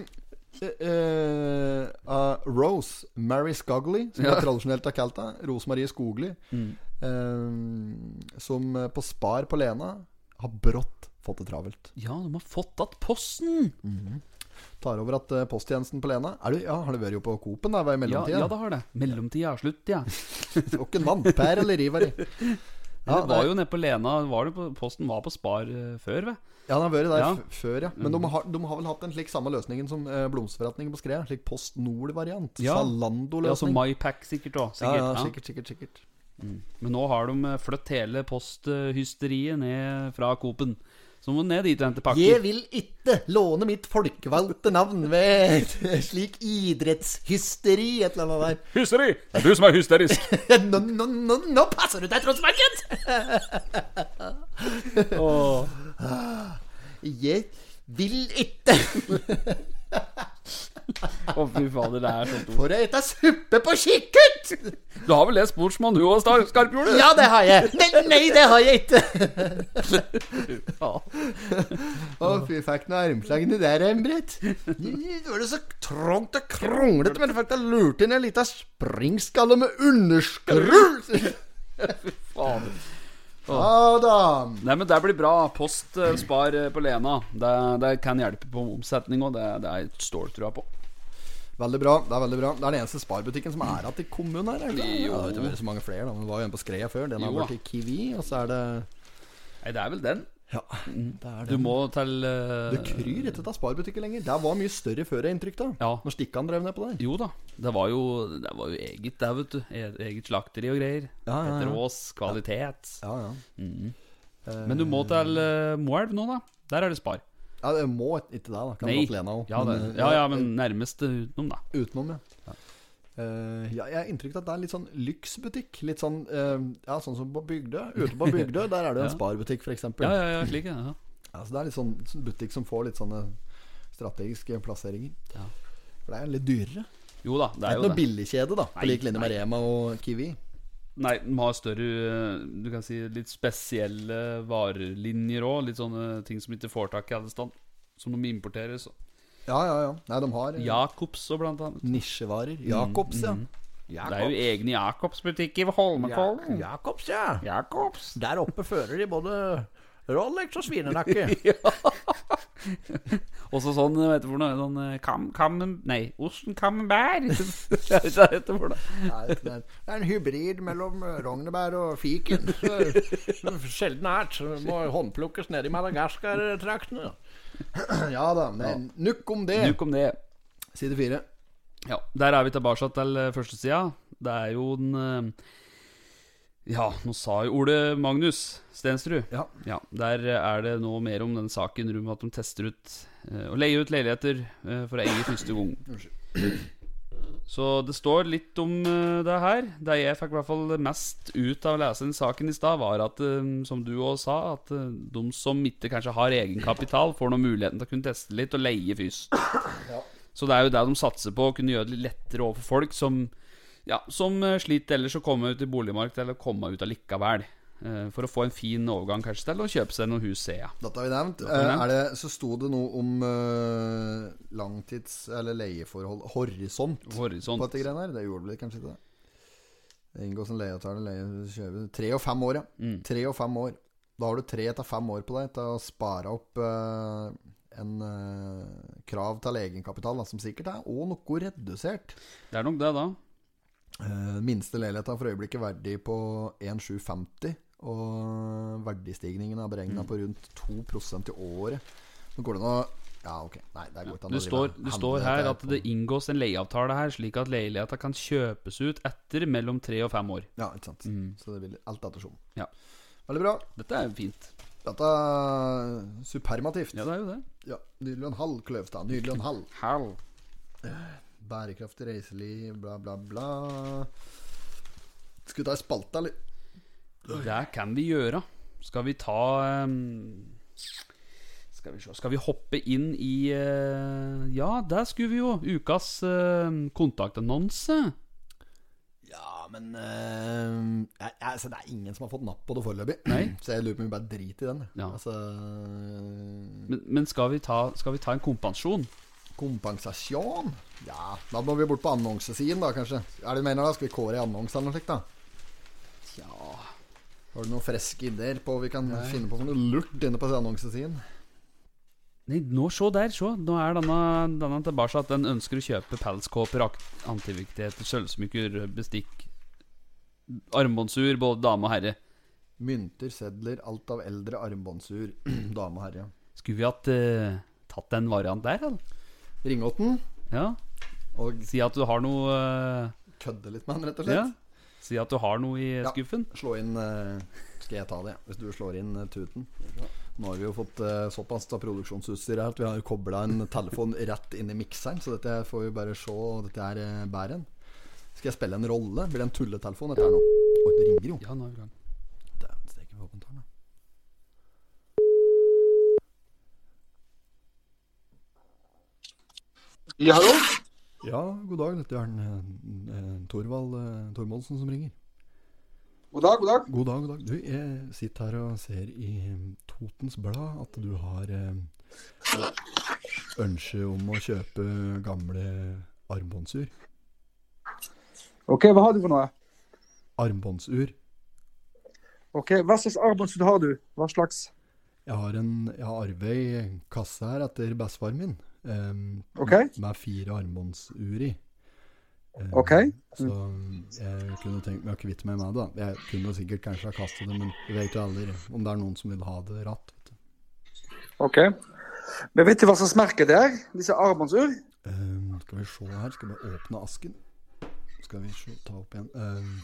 eh, eh, uh, Rose Mary Scogley, som Ja. jeg tradisjonelt har kalt henne. Rosemarie Skogli. Mm. Um, som eh, på Spar på Lena har brått fått det travelt. Ja, de har fått att posten! Tar over at eh, posttjenesten på Lena er du, ja, Har du vært jo på Coop-en der i Ja, mellomtida? ja, det har det. Mellomtida er slutt, ja. (laughs) Og en vannpær eller rivari. (laughs) Ja, det var jo nede på Lena var på, Posten var på Spar eh, før, ved. Ja, den har vært der Ja. før, ja. Men de, har, de har vel hatt den slik samme løsningen som eh, blomsterforretningen på Skred. Slik Post Nord-variant. Ja. Ja, så MyPack sikkert òg. ja, ja, sikkert, sikkert, sikkert, sikkert. Men nå har de eh, flytt hele posthysteriet ned fra Coop-en. Så må du ned dit og hente pakker. Jeg vil ikke låne mitt folkevalgte navn ved slik idrettshysteri, et eller annet der. Hysteri! Det er du som er hysterisk. (laughs) Nå, nå, nå, nå passer du deg, Tronsmarken! Jeg vil ikke Å, fy fader, det er sånt ord. for å ete suppe på kikkert! Du har vel lest Sportsmann, du òg, Skarpjord? Ja, det har jeg. Nei, nei det har jeg ikke. Å, Å, fy, fikk noe armslag inni der, Embret. Nå var det så trangt og kronglete, men fikk da lurt inn en liten springskalle med underskrull. fy Fader. Ja da. Nei, men det blir bra. Post eh, spar eh, på Lena. Det, det kan hjelpe på omsetning òg. Det, det er ståltrua på. Veldig bra. Det er veldig bra Det er den eneste sparbutikken som er igjen i kommunen her. Eller? Jo. Det er så mange flere. Da. Men Det var jo en på Skreia før. Den har da. Kiwi. Og så er det Nei, det er vel den. Ja, det er Du må til uh, Det kryr ikke av sparbutikker lenger. Det var mye større før, jeg inntrykk da. Ja. Når Stikkan drev ned på der. Jo da. Det var jo, det var jo eget der, vet du. E- Eget slakteri og greier. Ja, ja, ja. Etter Ås. Kvalitet. Ja, ja. Men du må til uh, Moelv nå, da. Der er det Spar. ja det må ikke det, da. Kan Nei. godt Lena òg. Det, eh, ja, ja, men nærmest utenom, da. Utenom, ja. Eh, ja, jeg har inntrykk av at det er litt sånn lyksbutikk. Litt sånn uh, Ja, sånn som på Bygdø. Ute på (laughs) Bygdø, der er det en Ja. sparbutikk, f.eks. Ja, ja, ja, slik, ja. Ja, så det er litt sånn, sånn butikk som får litt sånne strategiske plasseringer. Ja. For det er litt dyrere. Jo da, det Det er er jo ikke noe det. billigkjede, da. På lik linje med. Rema og Kiwi. Nei, den har større Du kan si litt spesielle varelinjer òg. Litt sånne ting som ikke får tak i alle stand. Som de importerer. Så. Ja, ja, ja. Nei, de har eh, Jacobs og blant annet. nisjevarer. Jacobs, ja. Det er jo egne Jacobs-butikk i Holmenkollen. Jacobs, ja. Jacobs. Der oppe fører de både Rolex og svinenakke. (laughs) Også sånn, vet du hvor noe Sånn eh, kam, kam, Nei, osten camembert. (laughs) Det det. Er er en hybrid mellom eh, rognebær og fiken. (laughs) Sjelden ært. Må håndplukkes nede i Madagaskar-traktene. (clears throat) Ja da. Men nok om det. Nuk om det. Side fire. Ja, Der er vi tilbake til eh, førstesida. Det er jo den eh, Ja, nå sa jo Ole Magnus Stensrud. Ja. Ja, Der er det nå mer om den saken rundt at de tester ut Å og leier ut leiligheter eh, for å eie første gang. Så det står litt om eh, det her. Det jeg fikk i hvert fall mest ut av å lese den saken i stad, var at, eh, som du òg sa, at eh, de som ikke kanskje har egenkapital, får nå muligheten til å kunne teste litt og leie først. Så det er jo det de satser på, å kunne gjøre det litt lettere overfor folk som, ja, som sliter ellers å komme ut i boligmarkedet, eller komme ut allikevel. Eh, For å få en fin overgang kanskje til å kjøpe seg noe hus, ser jeg. Dette har vi nevnt. Eh, nevnt. Er det, så sto det noe om uh, langtids- eller leieforhold Horisont Horisont. på dette greiene her. Det gjorde vel kanskje ikke det. Inngås en leieavtale, leie, Tre og fem år, ja. Mm. Tre og fem år. Da har du tre til fem år på deg til å spare opp uh, en uh, krav til egenkapital, da, som sikkert er og noe redusert. Det er nok det, da. Uh, minste leilighet er for øyeblikket verdig på 1750, og verdistigningen er beregna Mm. på rundt 2% i året. Nå går det nå Ja, ok. Nei, det går ikke an å står, Du står her at det inngås en leieavtale her, slik at leiligheta kan kjøpes ut etter mellom tre og fem år. Ja, ikke sant. Mm. Så det vil alt ettersom. Ja. Veldig bra. Dette er fint. Dette er supermativt. Ja, det er jo det. Ja, Nydelig og en halv, Kløvstad. Nydelig og en halv. halv. Bærekraftig reiseliv, bla, bla, bla. Skal vi ta ei spalte, eller? Det kan vi gjøre. Skal vi ta um, Skal vi se Skal vi hoppe inn i uh, Ja, der skulle vi jo. Ukas uh, kontaktannonse. Ja, men eh, jeg, jeg, altså, Det er ingen som har fått napp på det foreløpig. (clears throat) Så jeg lurer på om vi bare driter i den. Ja. Altså Men, men skal, vi ta, skal vi ta en kompensasjon? Kompensasjon? Ja, da må vi bort på annonsesiden, da, kanskje. Er det du mener da? Skal vi kåre i annonse eller noe slikt, da? Ja Har du noen friske ideer på vi kan finne på for noe lurt inne på annonsesiden? Nei, nå se der, se. Nå er denne, denne tilbake at den ønsker å kjøpe pelskåper, antiviktigheter, sølvsmykker, bestikk, armbåndsur, både dame og herre. Mynter, sedler, alt av eldre armbåndsur. (clears throat) Dame og herre. Skulle vi hatt eh, tatt en variant der, eller? Ringåten. Ja. Og Si at du har noe eh, kødde litt med han, rett og slett. Ja. Si at du har noe i Ja. skuffen. Slå inn eh, Skal jeg ta det, hvis du slår inn eh, tuten? Nå har vi jo fått eh, såpass av produksjonsutstyr her at vi har kobla en telefon rett inn i mikseren, så dette får vi bare se. og Dette er uh, bæren. Skal jeg spille en rolle? Blir det en tulletelefon dette her nå? Oi, det ringer jo. Ja, nå er vi i gang. Dæven steike, vi åpner den. Ja, hallo? Ja, god dag. Dette er en, en Torvald eh, Tormodsen som ringer. God dag, god dag. God dag, god dag. Du, jeg sitter her og ser i Totens Blad at du har eh, ønske om å kjøpe gamle armbåndsur. Ok, hva har du for noe? Armbåndsur. Ok, hva slags armbåndsur har du? Hva slags? Jeg har en Jeg har arvet ei kasse her etter bestefaren min. Em, okay. Med fire armbåndsur i. Um, Ok. Så jeg kunne tenkt meg å kvitte meg med det. da. Jeg kunne sikkert kanskje ha kastet det, men jeg vet jo aldri om det er noen som vil ha det ratt. Vet du. Ok. Men vet du hva slags merke det er? Disse armbåndsur? Um, skal vi se her. Skal vi åpne asken? Skal vi se, ta opp igjen. um,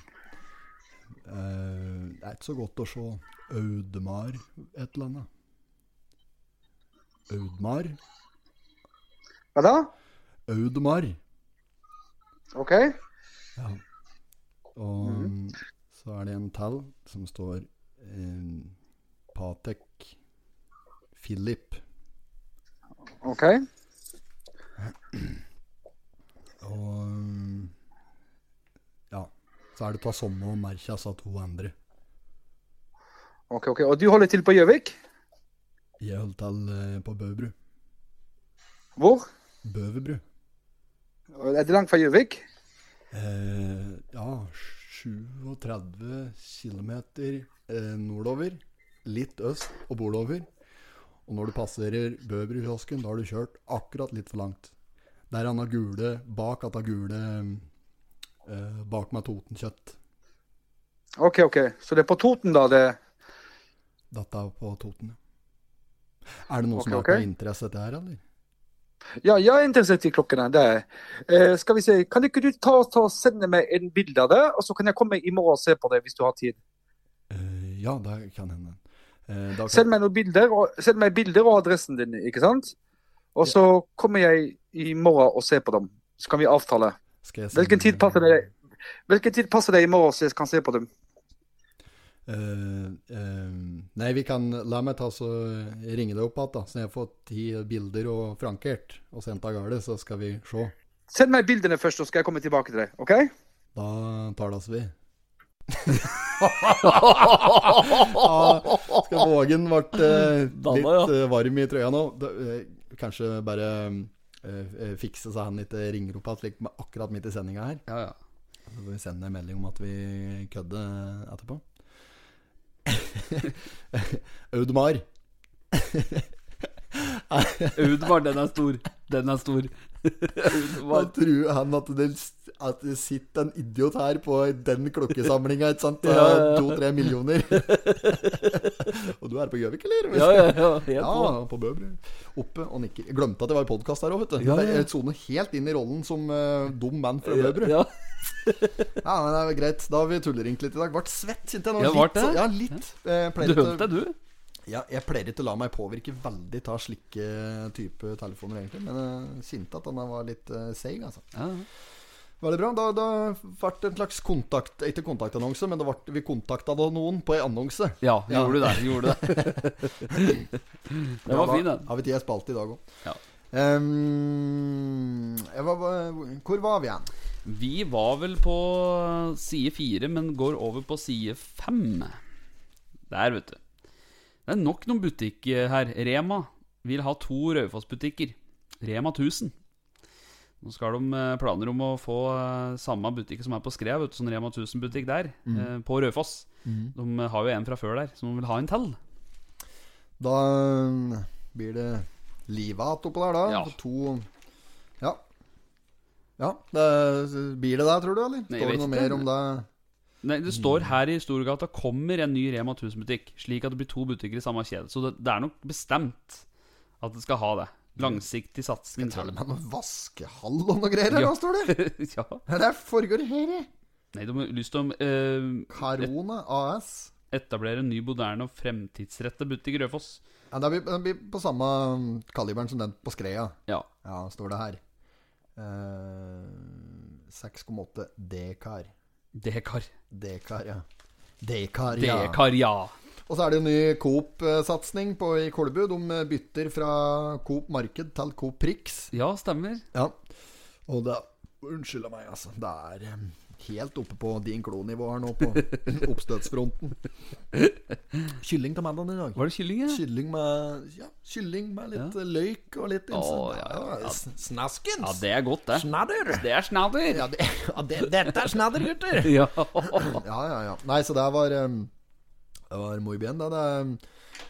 uh, det er ikke så godt å se Audemar et eller annet. Audmar? Hva da? Audemar. OK. Ja. Og mm. så er det en tall som står eh, Patek Philip. OK. Og Ja. Så er det av samme merka, sa to andre. OK, OK. Og du holder til på Gjøvik? Jeg holder til eh, på Bøbru. Hvor? Bøverbru. Er det langt fra Gjøvik? Eh, ja, 37 km eh, nordover. Litt øst og bordover. Og når du passerer Bøverudkiosken, da har du kjørt akkurat litt for langt. Der er har gule bak at han gule eh, bak med Totenkjøtt. Ok, ok. Så det er på Toten, da? det... Dette er på Toten. ja. Er det noe som Ok, er ok. av interesse til her, eller? Ja, jeg er interessert i klokkene. Det er. Eh, skal vi se, Kan ikke du ta, ta sende meg en bilde av det, og så kan jeg komme i morgen og se på det hvis du har tid? Uh, ja, det kan hende. Uh, kan- Send meg bilder og, send meg bilder og adressen din, ikke sant? Og så kommer jeg i morgen og ser på dem. Så kan vi avtale. Hvilken tid passer det? Hvilken tid passer det i morgen så jeg kan se på dem? Eh, eh, nei, vi kan La meg ta så ringe deg opp igjen, da. Så når jeg fått ti bilder og frankert og sendt av gårde, så skal vi se. Send meg bildene først, så skal jeg komme tilbake til deg. OK? Da tales vi. (laughs) ja, skal vågen ble uh, (laughs) litt ja. eh, varm i trøya nå. Da, eh, kanskje bare eh, eh, fikse så han ikke ringer opp igjen akkurat midt i sendinga her. Ja, ja. Så får vi sende en melding om at vi kødder etterpå. (laughs) Audemar. Audmar, den er stor. Den er stor. (laughs) Hva tror han at det, at det sitter en idiot her på den klokkesamlinga, ikke sant? (laughs) To-tre millioner. (laughs) og du er på Gjøvik, eller? Ja, ja, ja. Ja, på. Bøbru. Oppe og nikker. Jeg glemte at det var podkast her òg, vet du. Ja, ja. Jeg soner helt inn i rollen som uh, dum mann fra Bøbru. Ja. Ja, men det er greit. Da har vi tulleringt litt i dag. Ble svett, kjente jeg nå. Ja, litt, vart det? så- Ja, litt. Eh, Du hørte det, du? Ja, jeg pleier ikke å la meg påvirke veldig av slike type telefoner, egentlig. Men jeg kjente at han var litt uh, seig, altså. Ja. Veldig bra. Da, da ble det en slags kontakt Ikke kontaktannonse, men det ble, vi kontakta noen på ei annonse. Ja, Ja. gjorde du det. Gjorde det. (laughs) det var fin, den. Har vi tid til spalte i dag òg. Ja. hvor var vi igjen? Vi var vel på side fire, men går over på side fem. Der, vet du. Det er nok noen butikker her. Rema vil ha to Raufoss-butikker. Rema 1000. Nå skal de eh, planer om å få eh, samme butikk som er på Skrev, sånn Rema 1000-butikk der, mm. på Raufoss. De eh, har jo en fra før der, så de vil ha en til. Da blir det livet igjen oppå der, da. Ja. To Ja. Ja, det, Blir det det, tror du, eller? Står det noe mer om det? Nei, Det står her i Storgata kommer en ny Rema 1000-butikk, slik at det blir to butikker i samme kjede. Så det, det er nok bestemt at det skal ha det. Langsiktig satsing. Skal tar det jeg. med noen vaskehall og noe greier her, Ja. da, står det? (laughs) ja. Det foregår her? i? Nei, de har lyst til å eh, Carona AS. etablere en ny, moderne og fremtidsrettet butikk i Rødfoss. Ja, det blir, det blir på samme um, kaliberen som den på Skreia. Ja. Ja, står det her. Eh, 6,8 dekar. Dekar. Dekar, ja. Dekar, ja. Dekar, ja. Og så er det en ny Coop-satsing i Kolbu. De bytter fra Coop Marked til Coop Prix. Ja, stemmer. Ja. Og det Unnskyld meg, altså. Det er eh, helt oppe på din klo-nivå her nå, på oppstøtsfronten. (laughs) Kylling til mandagen i dag. Var det kylling, ja? Kylling med Ja, kylling med litt Ja. løk og litt Å, ja, ja. Snaskens! Ja, det er godt, det. Snadder! Det er snadder. Ja, det, det, dette er snadder, gutter! (laughs) Ja. (laughs) Ja, ja, ja. Nei, så det var um, Det var muy bien, da. Det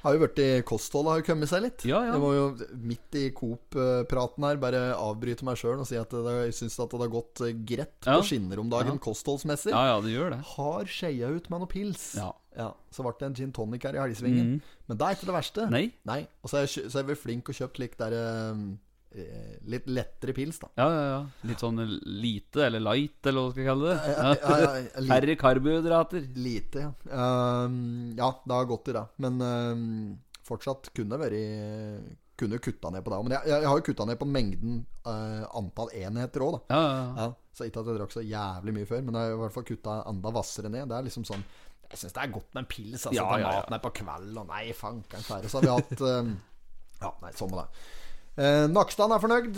har jo vært i kostholdet har jo kommet seg litt. Ja, ja. Jeg må jo midt i Coop-praten her bare avbryte meg sjøl og si at det, jeg syns at det har gått eh, greit Ja. på skinner om dagen kostholdsmessig. ja, ja, det gjør det. Har skeia ut med noe pils. Ja. Ja, Så ble det en gin tonic her i helgesvingen. Men det er ikke det verste. Nei. Nei. Og så er jeg, så er vi flink og kjøpt litt der um, Litt lettere pils, da. Ja, ja, ja. Litt sånn lite, eller light, eller hva skal jeg kalle det. Ja, ja, ja, Færre karbohydrater. Lite, ja. Um, ja, det har gått i det. Men um, fortsatt kunne vært Kunne kutta ned på det. Men jeg, jeg har jo kutta ned på mengden uh, antall enheter òg, da. Ja, ja, ja. Ja, så ikke at jeg drakk så jævlig mye før, men jeg har i hvert fall kutta enda hvassere ned. Det er liksom sånn Jeg syns det er godt med en pils. Altså, Ja, maten er på kveld, og nei, fanken fære. Så har vi hatt um, Ja, nei, sånn med det. Uh, Nakstad er fornøyd.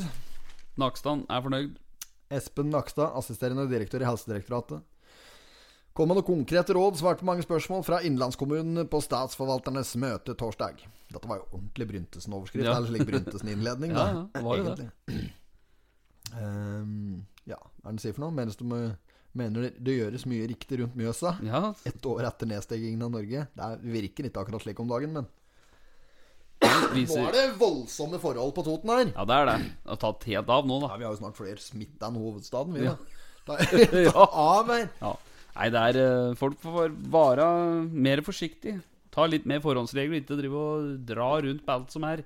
Nakstad er fornøyd. Espen Nakstad, assisterende direktør i Helsedirektoratet. Kom med noe konkrete råd, svarte på mange spørsmål fra innlandskommunene på statsforvalternes møte torsdag. Dette var jo ordentlig Bryntesen-overskrift, Ja. eller slik Bryntesen-innledning, da. (laughs) Ja, ja, var jo det. Ehm, ja, hva er det han sier for noe? Mener, du mener det- gjøres mye riktig rundt Mjøsa? Ja, Ett år etter nedstengingen av Norge. Det er, virker ikke akkurat slik om dagen, men nå er det voldsomme forhold på Toten her. Ja, det er det. Det har tatt helt av nå, da. Ja, vi har jo snart flere smitta enn hovedstaden, vi, da. Ta (laughs) det (laughs) av her. Ja. Nei, det er eh, Folk får være mer forsiktig. Ta litt mer forhåndsregler, ikke drive og dra rundt på alt som er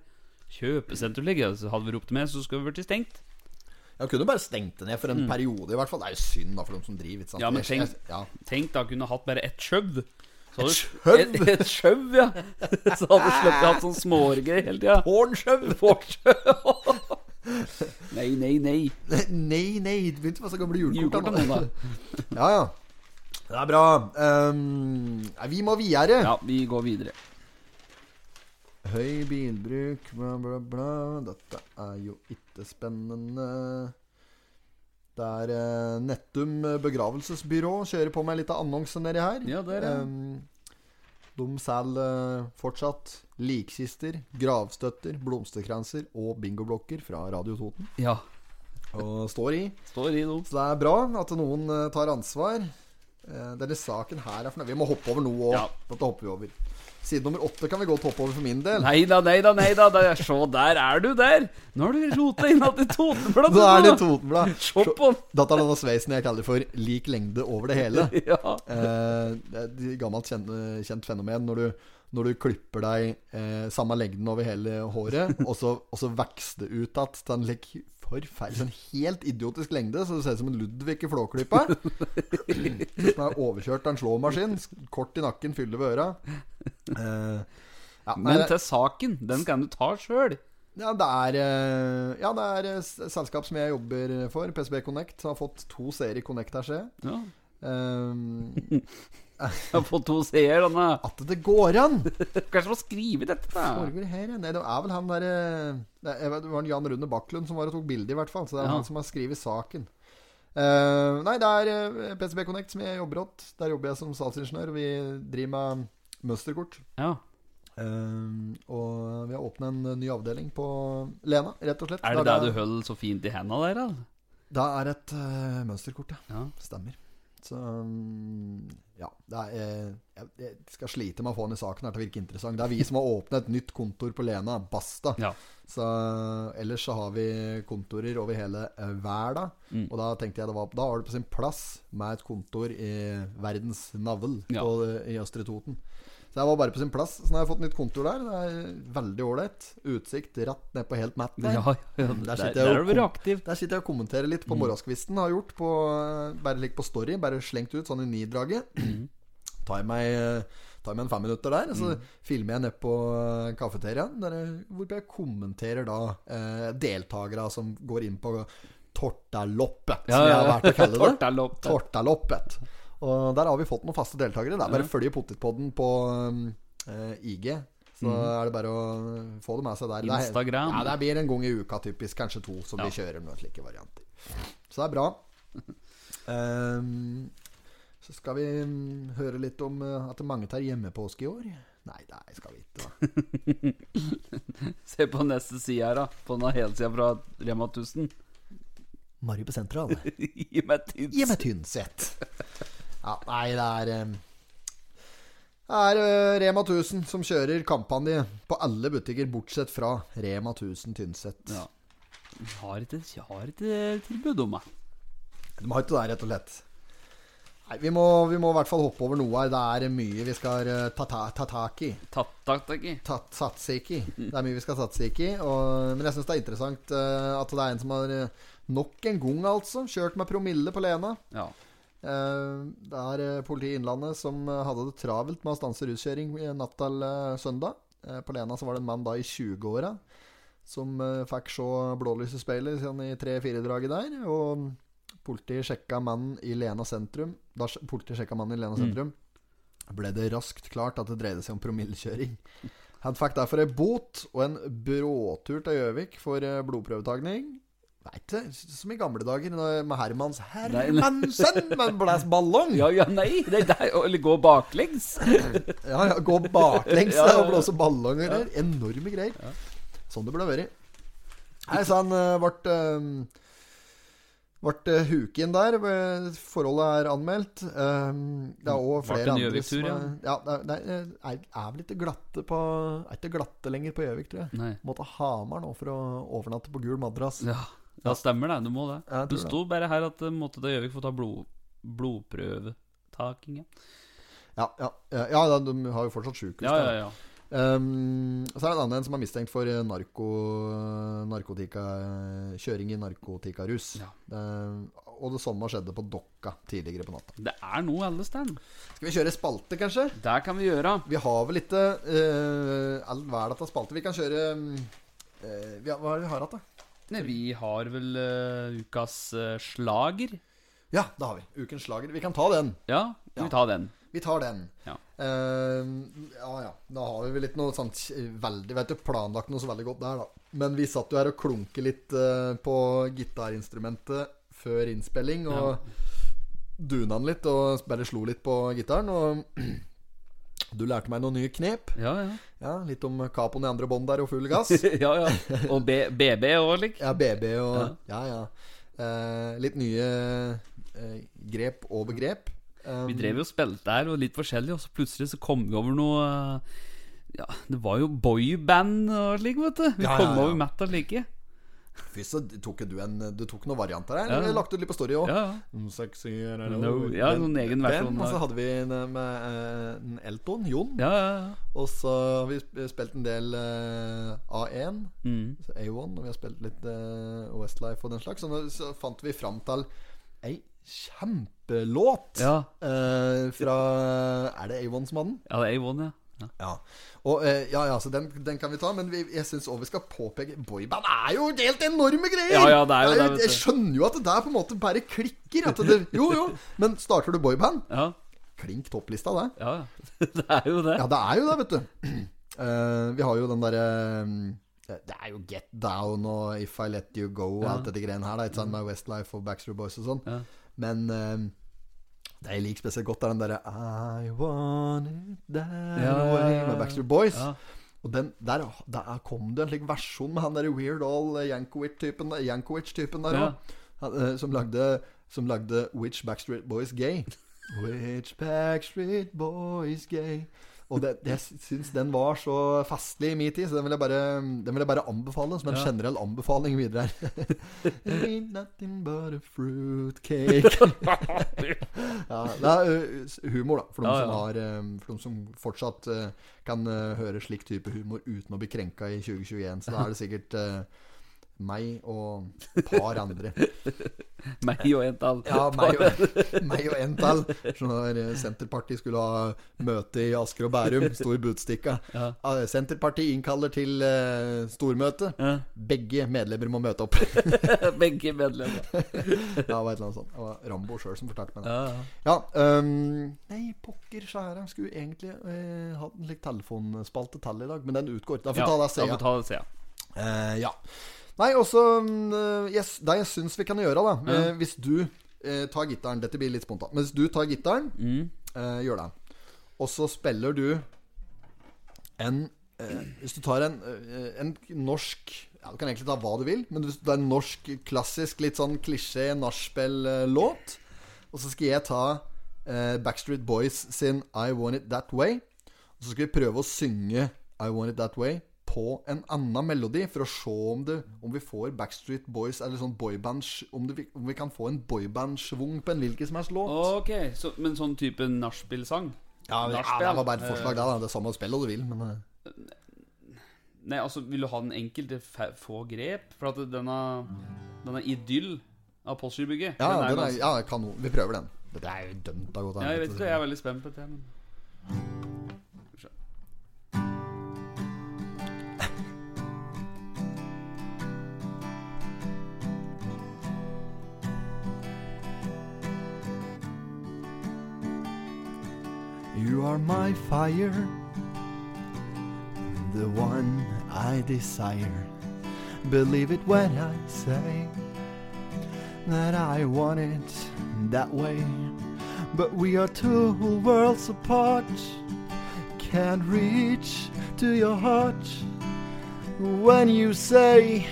Kjøpesenterlig. Altså, hadde vi ropt med, så skulle vi vært stengt. Jeg kunne bare stengt det ned for en periode, i hvert fall. Det er jo synd da for dem som driver. Mm. Ja, men tenk- ja. Tenk da, kunne hatt bare ett sjøv. Hadde- sjøv? Et, et sjøv, ja. (laughs) Så hadde du sluppet hatt ha sånn smårgreier hele tida. Pornskjøv! (laughs) Nei, nei, nei. Nei, nei, det begynte med så gamle julekort. Ja, ja. Det er bra. Um, vi må videre. Ja, vi går videre. Høy bilbruk, bla, bla, bla. Dette er jo ikke spennende. Det er eh, Nettum begravelsesbyrå kjører på med en liten annonse nedi her. Ja, det er det. Ehm, de selger eh, fortsatt likkister, gravstøtter, blomsterkranser og bingoblokker fra Radio Toten. Ja. Og står i. Står i nå. Så det er bra at noen eh, tar ansvar. Denne saken her er for noe. Vi må hoppe over noe òg. Ja. Dette hopper vi over. Side nummer åtte kan vi gå toppover over for min del. Nei da, nei da, nei da. Så der er du der. Nå har du rota inn igjen i Totenbladet. Nå er det Totenbladet. Totenblad. Se på den. Dette er denne sveisen jeg kaller for lik lengde over det hele. (laughs) Ja. Eh, det er et gammelt kjent, kjent fenomen når du, når du klipper deg eh, samme lengden over hele håret, og så, og så vokser det ut igjen til en lik forferdelig sånn helt idiotisk lengde, så det ser ut som en Ludvig i Flåklypa. Som er overkjørt av en slåmaskin. Kort i nakken, fyller ved øra. Eh, ja, Men til saken, den kan du ta sjøl. ja, det er eh, Ja, det er eh, s- selskap som jeg jobber for, PCB Connect, har fått to serier Connect her, ser jeg. Ja. Um, (laughs) (laughs) Jeg har fått to seere, denne. at det går an! (laughs) Kanskje man skrive dette, da. foregår her? Nei, det er vel han derre Det er- vet, det var Jan Rune Bakklund som var og tok bilde, i hvert fall. Så det er Ja. han som har skrevet saken. Uh, nei, det er eh, PCB Connect som jeg jobber åt. Der jobber jeg som salgsingeniør. Vi driver med mønsterkort. Ja. Eh, og vi har åpna en ny avdeling på Lena, rett og slett. Er det der, der du holder så fint i henda der, da? Det er et uh, mønsterkort, ja. Ja. Stemmer. Så mm, ja. Det er, eh, jeg, skal slite med å få den i saken her til å virke interessant. Det er vi som har (laughs) åpnet et nytt kontor på Lena. Basta. Ja. Så ellers så har vi kontorer over hele eh, verden. Mm. Og da tenkte jeg det var, da var det på sin plass med et kontor i verdens navl Ja. på, i Østre Toten. Så jeg var bare på sin plass. Så nå har jeg fått nytt kontor der. Det er veldig ålreit. Utsikt rett ned på helt matt der. Ja, ja, Der der, sitter der jeg og. Der sitter jeg og kommenterer litt på Mm. morgenskvisten. Har gjort på, bare litt på story. Bare slengt ut sånn i nidraget. Mm. Tar meg, tar meg en fem minutter der, så Mm. filmer jeg ned på eh, kafeteriaen. Hvor jeg kommenterer da eh, deltakere som går inn på Tortaloppet, Ja, som jeg har vært å (laughs) kalle det. Tortaloppet. Tortaloppet. Og der har vi fått noen faste deltakere. Det er bare å følge Potetpodden på uh, IG. Så er det bare å få det med seg der. Det er-. Instagram. Ja, det blir en gang i uka, typisk. Kanskje to, som Ja. vi kjører noen slike varianter. Så det er bra. Um, (laughs) så skal vi mm, høre litt om eh, at mange tar hjemmepåske i år. Nei, det skal vi ikke. da (laughs) Se på neste side her, da. På denne helsida fra Rema 1000. Mari på sentral. Gi (laughs) meg. Gi meg Tynset. Ja, nei, det er eh, Det er eh, Rema 1000 som kjører kampanje på alle butikker, bortsett fra Rema 1000 Tynset. Ja. Har ikke, har ikke tilbud om meg. De har ikke det, rett og slett. Nei, vi må, vi må i hvert fall hoppe over noe her. Det er mye vi skal eh, ta, ta, ta tak i. Satse ikke i. Det er mye vi skal satse ikke i. Men jeg syns det er interessant eh, at det er en som har eh, nok en gang, altså, kjørt med promille på Lena. Ja. Eh, Det er eh, politiet i Innlandet som eh, hadde det travelt med å stanse ruskjøring i natt til søndag. På Lena så var det en mann da i 20-åra som fikk se blålys i speilet sånn i tre-fire-draget der. Og politiet sjekka mannen i Lena sentrum. Da politiet sjekka mannen i Lena sentrum, ble det raskt klart at det dreide seg om promillekjøring. Han fikk derfor ei bot og en bråtur til Gjøvik for eh, er ikke som i gamle dager med Hermans nei. Hermansen med en blæs ballong. Ja, ja, nei, det er der, eller gå baklengs. (laughs) Ja, ja, gå baklengs Ja, ja, ja. og blåse ballonger Ja. Enorme greier. Sånn det burde vært. Nei, så han ble ble huket inn der. eh, Forholdet er anmeldt. Det er òg flere andre som ja. ja. er, er, er vel ikke glatte på Er ikke glatte lenger på Gjøvik, tror jeg. Nei. Måtte ha Hamar nå for å overnatte på gul madrass. Ja, ja, stemmer det. Du må det. Ja, Det sto bare her at eh, måtte til Gjøvik få ta blod, blodprøvetaking. Ja, Ja, ja, de har jo fortsatt sjukehus. ja, ja. ja. Um, så er det en annen som er mistenkt for eh, narko, narkotika, kjøring i narkotikarus. Ja. Um, og det samme skjedde på Dokka tidligere på natta. Det er noe alle steder. Skal vi kjøre spalte, kanskje? Det kan vi gjøre. Vi har vel ikke uh, all verden av spalte. Vi kan kjøre eh, vi har, Hva er det vi har hatt, da? Nei, vi har vel uh, ukas uh, slager. Ja, det har vi. Ukens slager. Vi kan ta den. Ja, Ja. vi tar den? Vi tar den. Ja. Uh, ja ja. Da har vi vel ikke noe sånt veldig Vet ikke planlagt noe så veldig godt der, da. Men vi satt jo her og klunket litt uh, på gitarinstrumentet før innspilling, og duna den litt og bare slo litt på gitaren. Og (clears throat) du lærte meg noen nye knep. Ja, ja. Ja, Litt om capoen i andre bånd der og full gass. (laughs) ja, ja. Og B BB òg, lik. Ja, BB og Ja, ja. Eh, litt nye eh, grep og begrep. Um, Vi drev jo og spilte her, og litt forskjellig, og så plutselig så kom vi over noe eh, Ja, det var jo boyband og slik, vet du. Vi Ja, ja, kom ja. over metal like. Fy, så tok du en Du tok noen varianter her. Ja. Lagt ut litt på Story òg. Ja, ja. Sexy No, ja, noen egen versjon Den, og så hadde vi en eh, med eh, en Elton, Jon. Ja, ja, ja. Og så har vi spilt en del eh, A1, Mm. A1, og vi har spilt litt uh, Westlife og den slags. Så, nå, så fant vi fram til ei kjempelåt Ja. eh, fra Er det A1 som hadde den? Ja, det er A1, ja. Ja. Ja. Og, eh, ja, ja, så den, den kan vi ta. Men vi, jeg syns òg vi skal påpeke Boyband er jo helt enorme greier! Ja, ja, det er jo det, Jeg skjønner jo at det der på en måte bare klikker. Det, jo, jo. Men starter du boyband, ja. klink topplista, det. Ja, (laughs) det er jo det. Ja, det er jo det, vet du. Uh, (clears throat) vi har jo den derre Det er jo Get Down og If I Let You Go og alt dette greiene her. Da, ikke sant, med Westlife og Backstreet Boys og sånn. Ja. Men eh, det jeg liker spesielt godt, er den derre I want it that Ja, way med. Backstreet Boys. Ja. Og den, der, der kom det en slik versjon med han der Weird All Yankowitz-typen Yankowitz der òg. Ja. Som lagde Som lagde Which Backstreet Boys Gay. (laughs) Which Backstreet Boys Gay. Og det, jeg syns den var så festlig i min tid, så den vil jeg bare, den vil jeg bare anbefale som en Ja. generell anbefaling videre her. (laughs) Ain't nothing but a fruitcake. (laughs) ja, det er humor, da. For de, Ja, Som, har, for de som fortsatt kan høre slik type humor uten å bli krenka i 2021. Så da er det sikkert meg og et par andre. Meg og en tall. Ja, meg og, meg og en til. Så når (laughs) eh, Senterpartiet skulle ha møte i Asker og Bærum, stor budstikka. Ja. Ah, Senterpartiet innkaller til uh, stormøte. Ja. Begge medlemmer må møte opp. (laughs) Begge medlemmer. (laughs) ja, det var et eller annet sånt. Det var Rambo sjøl som fortalte meg det. Ja, ja. Ja, øhm, Nei, pokker skjære. Skulle egentlig uh, hatt en slik telefonspalte til i dag, men den utgår. Da får vi ta det senere. vi ta det senere. Eh, ja. Nei, også mm, yes, Det jeg syns vi kan gjøre, da Ja. eh, Hvis du eh, tar gitaren Dette blir litt spontant. Men hvis du tar gitaren, Mm. eh, gjør det. Og så spiller du en eh, Hvis du tar en, eh, en norsk ja, Du kan egentlig ta hva du vil, men hvis du tar en norsk klassisk, litt sånn klisjé nachspiel-låt, og så skal jeg ta eh, Backstreet Boys sin I Want It That Way, og så skal vi prøve å synge I Want It That Way på en annen melodi, for å se om, det, om vi får Backstreet Boys eller sånn boyband om, det, om vi kan få en boyband-schwung på en hvilken som helst låt. Ok, så, men sånn type nachspiel-sang? Ja, ja, det var bare et forslag, det. da. Det er samme spill, om du vil, men eh, Nei, altså, vil du ha den enkelte få grep? For at denne, denne idyll av Postgirobygget Ja, den er den er, ja, kanon. Vi prøver den. Det er jo dømt av godt ja, Jeg vet ikke, jeg er veldig spent på det. Men... You are my fire, the one I desire. Believe it when I say that I want it that way. But we are two worlds apart. Can't reach to your heart when you say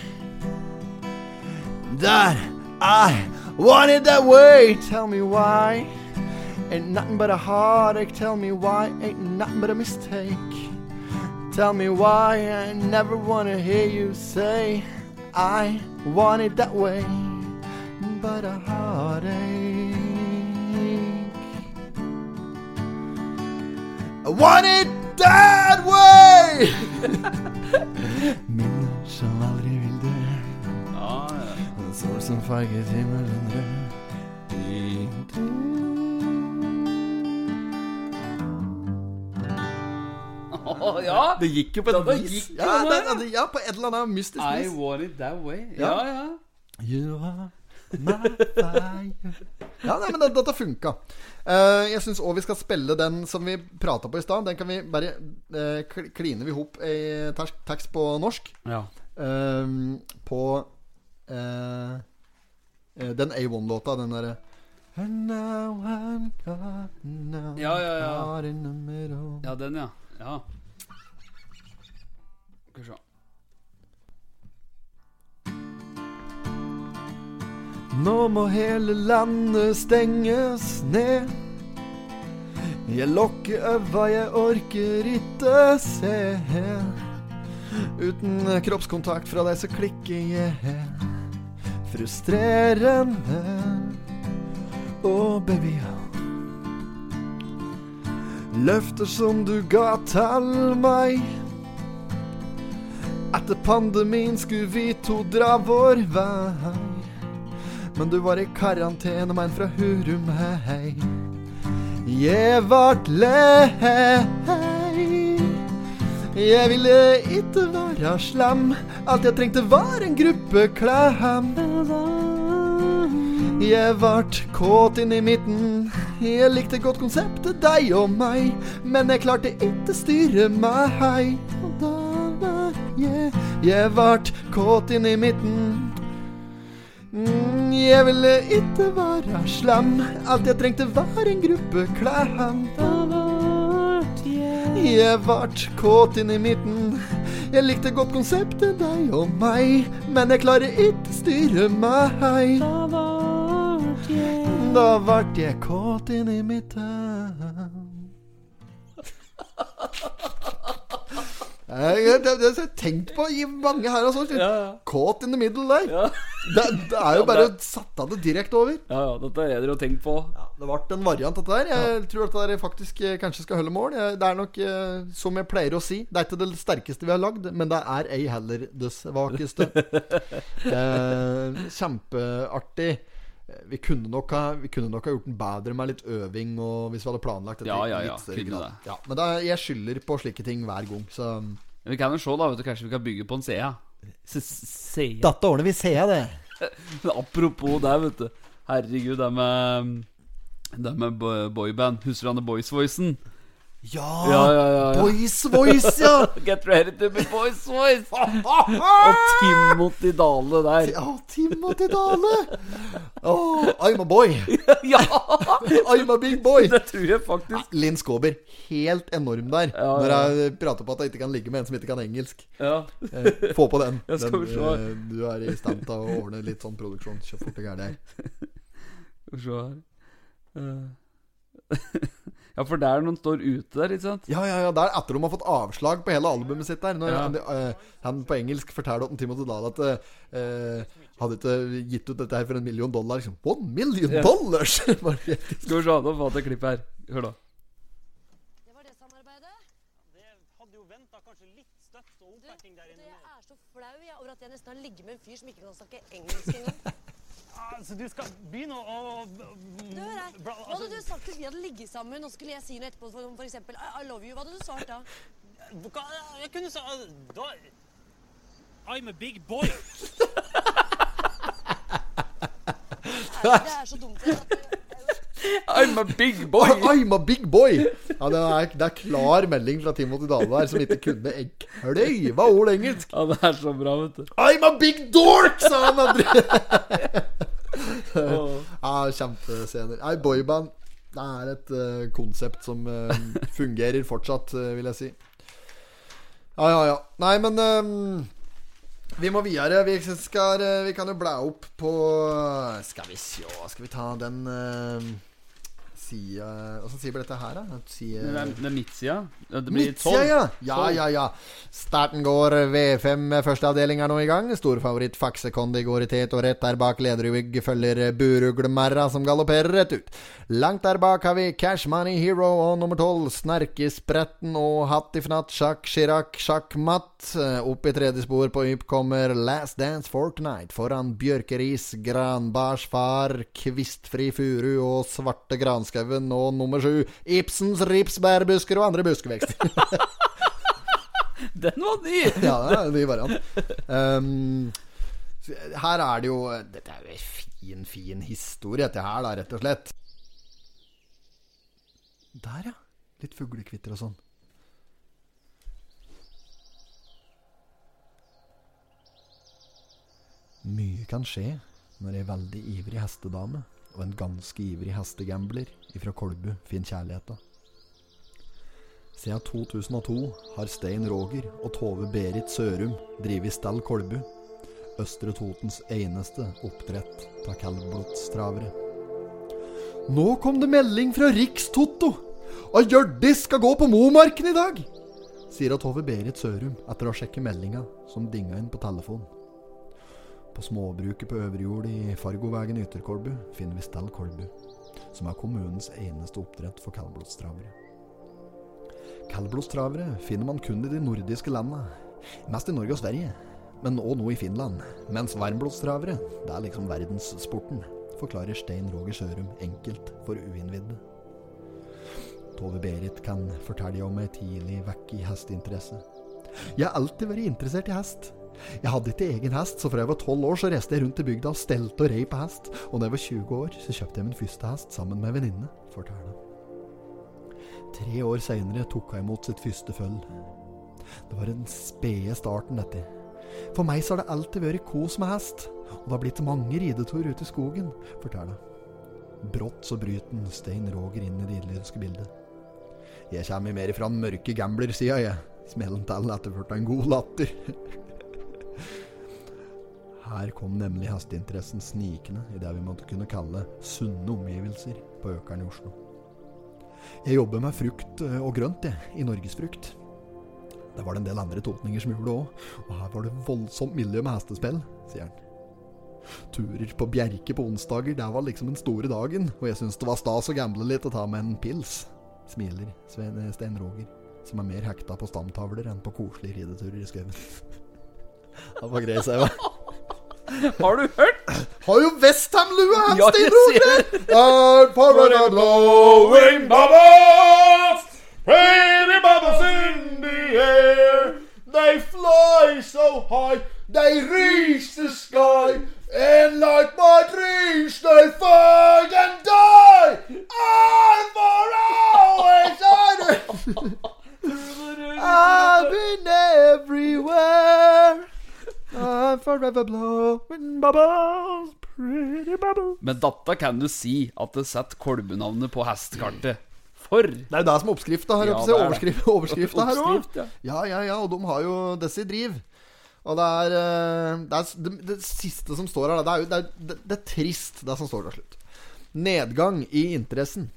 that I want it that way. Tell me why. Ain't nothing but a heartache. Tell me why. Ain't nothing but a mistake. Tell me why. I never wanna hear you say I want it that way. But a heartache. I want it that way! (laughs) Min som aldri vil dø. Ja, ah, ja. En sol som farget himmelen rød. Ja. (laughs) Det gikk jo på et vis. Ja, det, det. ja, på et eller annet mystisk vis. I want it that way. Ja. Ja. You are my fire. Ja, nei, men det, dette funka. Uh, jeg syns òg vi skal spille den som vi prata på i stad. Den kan vi bare uh, Kline vi i hop i tekst på norsk. ja. Uh, på eh, eh, den A1-låta, den derre Ja, ja, ja. Ja, den, ja. Ja. Skal vi se. Nå må hele landet stenges ned. Jeg lokker øva, jeg orker ikke se. Uten kroppskontakt fra deg så klikker jeg. Frustrerende. Å, baby. Løfter som du ga til meg. Etter pandemien skulle vi to dra vår vei. Men du var i karantene, men fra Hurum, hei. Jeg vart lei. Jeg ville ikke være slem. Alt jeg trengte, var en gruppe klem. Jeg vart kåt inn i midten. Jeg likte godt konseptet deg og meg, men jeg klarte ikke styre meg. Og da var jeg vart kåt inn i midten. Mm, jeg ville ikke være slem. Alt jeg trengte, var en gruppe klem. Jeg vart kåt inn i midten. Jeg likte godt konseptet deg og meg, men jeg klarer ikke styre meg. Da vart jeg kåt inn i midten. (laughs) Jeg jeg- jeg- jeg har tenkt på i mange her altså. Caught in the middle der. Ja. Det, det er jo bare å sette det direkte over. ja, ja. Dette er det å tenke på. Ja, det ble en variant, dette der. Jeg tror dette der faktisk eh, kanskje skal holde mål. Det er nok, eh, som jeg pleier å si, det er ikke det sterkeste vi har lagd, men det er ei heller det svakeste. (laughs) eh, kjempeartig. Eh, Vi kunne, nok ha, vi kunne nok ha gjort den bedre med litt øving, og hvis vi hadde planlagt dette Ja, ja, ja, litt kunne grad. Ja, men da, jeg skylder på slike ting hver gang, så Vi kan jo se, da. vet du Kanskje vi kan bygge på en Sea. Sea. Dette ordner vi, CEA, det. (laughs) Men apropos det, vet du. Herregud, det med Det med boyband. Husker du han The Boys-voicen? Ja! Ja, ja, ja, ja. Boys voice, ja! (laughs) Get ready to be boys voice! (laughs) Og Timothy Dale der. Ja, Timothy Dale! Oh, I'm a boy. (laughs) Ja! I'm a big boy. Det tror jeg faktisk. Linn Skåber, helt enorm der. Ja, Når jeg prater på at jeg ikke kan ligge med en som ikke kan engelsk. Ja. Eh, få på den. Den eh, du er i stand til å ordne litt sånn produksjon så fort det er der. Skal vi se her Eh. Ja, for der noen står ute der, ikke sant? Ja, ja, ja, det er etter de har fått avslag på hele albumet sitt der. Når Ja. han, uh, han på engelsk forteller til Timothy Dahl at uh, hadde ikke gitt ut dette her for en million dollar. Liksom, One million Ja. dollars! (laughs) Skal vi se, nå fant jeg klipp her. Hør, da. Det var det samarbeidet. Det hadde jo venta kanskje litt støtt og Du, oppbacking der du, inne. jeg er så flau jeg, over at jeg nesten har ligget med en fyr som ikke kan snakke engelsk engang. (laughs) Altså, du skal begynne å, å Du, hør her. Hva hadde altså, du sagt hvis vi hadde ligget sammen, og skulle jeg si noe etterpå, for, eksempel I, I love you, hva hadde du svart da? hva- Jeg kunne sagt da, I'm a big boy. (laughs) Det er, det er så dumt. I'm a big boy! I'm a big boy! Ja, det er, det er klar melding fra Timothy Dale der, som ikke kunne en kløyva ord engelsk. Ja, det er så bra, vet du. I'm a big dork, sa han andre. ja, kjempescener. Nei, boyband det er et uh, konsept som uh, fungerer fortsatt, uh, vil jeg si. Ja, ja, ja. Nei, men um, vi må videre. Vi, skal, vi kan jo blæ opp på Skal vi sjå Skal vi ta den uh, sida Åssen sier vi dette her, da? Side, Det er, det er midtsida. Det blir Midtsida, ja. Ja, ja, ja. Starten går. V5 første avdeling er nå i gang. Storfavoritt Faksekondi går i tet, og rett der bak Ledervig følger Buruglemerra som galopperer rett ut. Langt der bak har vi Cash Money Hero og nummer tolv Snerkespretten og Hattifnatt Sjakk Chirac Sjakkmatt. Opp i tredje spor på Yp kommer Last Dance Fortnight foran Bjørkeris, Granbars far, Kvistfri furu og Svarte Granskauen og nummer sju Ibsens ripsbærbusker og andre buskevekster. (laughs) Den var ny! (laughs) ja, det er en ny variant. Um, her er det jo Dette er jo en fin, fin historie, dette her, da, rett og slett. Der, ja. Litt fuglekvitter og sånn. Mye kan skje når ei veldig ivrig hestedame og en ganske ivrig hestegambler ifra Kolbu finner kjærligheta. Siden 2002 har Stein Roger og Tove Berit Sørum drevet stell Kolbu, Østre Totens eneste oppdrett av kaldblodstravere. Nå kom det melding fra Rikstotto! Og Hjørdis skal gå på Momarken i dag! Sier Tove Berit Sørum etter å ha sjekket meldinga som dinga inn på telefon. På småbruket på Øverjord i Fargovegen i Ytterkolbu finner vi Stell Kolbu, som er kommunens eneste oppdrett for kaldblodstravere. Kaldblodstravere finner man kun i de nordiske landene, mest i Norge og Sverige, men òg nå i Finland. Mens varmblodstravere, det er liksom verdenssporten, forklarer Stein Roger Sørum enkelt for uinnvidde. Tove Berit kan fortelle om ei tidlig vekk i hesteinteresse. Jeg har alltid vært interessert i hest. Jeg hadde ikke egen hest, så fra jeg var tolv år så reiste jeg rundt i bygda og stelte og rei på hest. Og da jeg var 20 år, så kjøpte jeg min første hest sammen med ei venninne, forteller han. Tre år seinere tok hun imot sitt første føll. Det var den spede starten, dette. For meg så har det alltid vært kos med hest, og det har blitt mange ridetur ute i skogen, forteller han. Brått så bryter Stein Roger inn i det idylliske bildet. Jeg kommer mer fra den mørke gamblersida, jeg, smeller han til etterført av en god latter. Her kom nemlig hesteinteressen snikende i det vi måtte kunne kalle sunne omgivelser på Økeren i Oslo. Jeg jobber med frukt eh, og grønt, jeg, i Norgesfrukt. Det var det en del andre totninger som gjorde det òg, og her var det voldsomt miljø med hestespill, sier han. Turer på Bjerke på onsdager, det var liksom den store dagen, og jeg syns det var stas å gamble litt og ta med en pils, smiler Sven Stein Roger, som er mer hekta på stamtavler enn på koselige rideturer i skauen. (laughs) Han var grei, jeg. Har du hørt? Har jo Ja, Stein jeg ser Roger! Uh, blowing bubbles, pretty bubbles in the air. They fly so high, they reach the sky. And like my dreams, they fight and die. I'm for always honor. (laughs) I've been everywhere. I'm forever blowing bubbles, pretty bubbles. Men dette kan du si at det setter kolbenavnet på hestekartet. For Det er jo det som er oppskrifta her. Ja, det er det. overskrifta her òg. Ja. Ja, ja, ja, og de har jo disse i driv. Og det er, eh, det, er det, det siste som står her, det er det er, det er trist, det som står til slutt. Nedgang i interessen.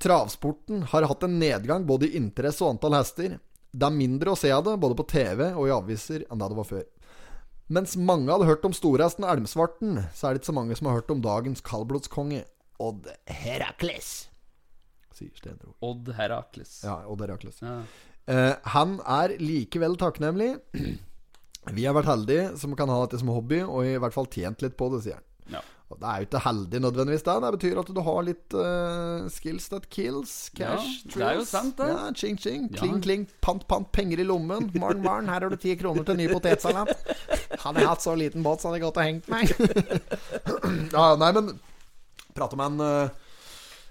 Travsporten har hatt en nedgang både i interesse og antall hester. Det er mindre å se av det, både på TV og i aviser, enn det det var før. Mens mange hadde hørt om storhesten Elmsvarten, så er det ikke så mange som har hørt om dagens kaldblodskonge Odd Herakles. Sier Stenro. Odd Herakles. Ja, Odd Herakles. Ja. Uh, han er likevel takknemlig. Vi har vært heldige som kan ha dette som hobby, og i hvert fall tjent litt på det, sier han. Ja. Og det er jo ikke heldig nødvendigvis, det. Det betyr at du har litt uh, skills that kills. Cash, Ja, det er jo sant, det. Ja, ching, ching. Ja. Kling, kling. Pant, pant. Penger i lommen. Maren, maren, Her har du ti kroner til ny potetsalat. Hadde jeg hatt så liten båt, så hadde jeg gått og hengt meg. (clears throat) ja, nei, men Prate med en uh,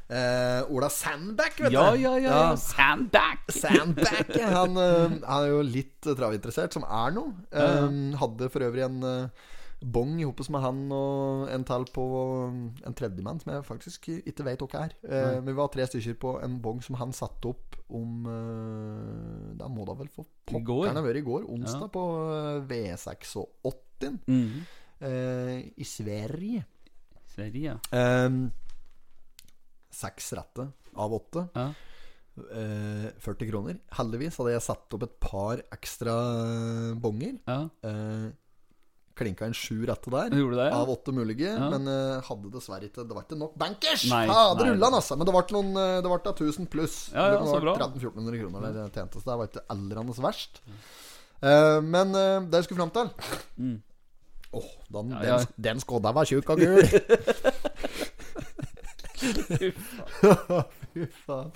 Uh, Ola Sandback, vet Ja, du. ja, ja. Sandback. Sandback. Han, uh, han er jo litt uh, travinteressert, som er noe. Eh, Hadde for øvrig en, eh, bong sammen med han og en til på en tredjemann som jeg faktisk ikke vet hva er. Eh, men vi var tre stykker på en bong som han satte opp om eh, Da må det vel få pokkeren ha vært i går. Onsdag Ja. på eh, V86 Mhm. eh, i Sverige. Sverige, ja. Ehm, Seks rette av åtte. Ja. Eh, 40 kroner. Heldigvis hadde jeg satt opp et par ekstra bonger. Ja. Klinka inn sju rette der. Det, ja? Av åtte mulige. Ja. Men uh, hadde dessverre ikke Det var ikke nok bankers! Nei, Fader nei. ullan, altså! Men det ble noen eh, Det ble da 1000 pluss. Ja, ja, det var 1300-1400 kroner det tjente. Så det var ikke aldrende verst. Uh, men uh, det jeg skulle fram til Mm. Åh, den, Ja, ja. den skodda var tjukk og gul. (laughs) (laughs) Fy faen.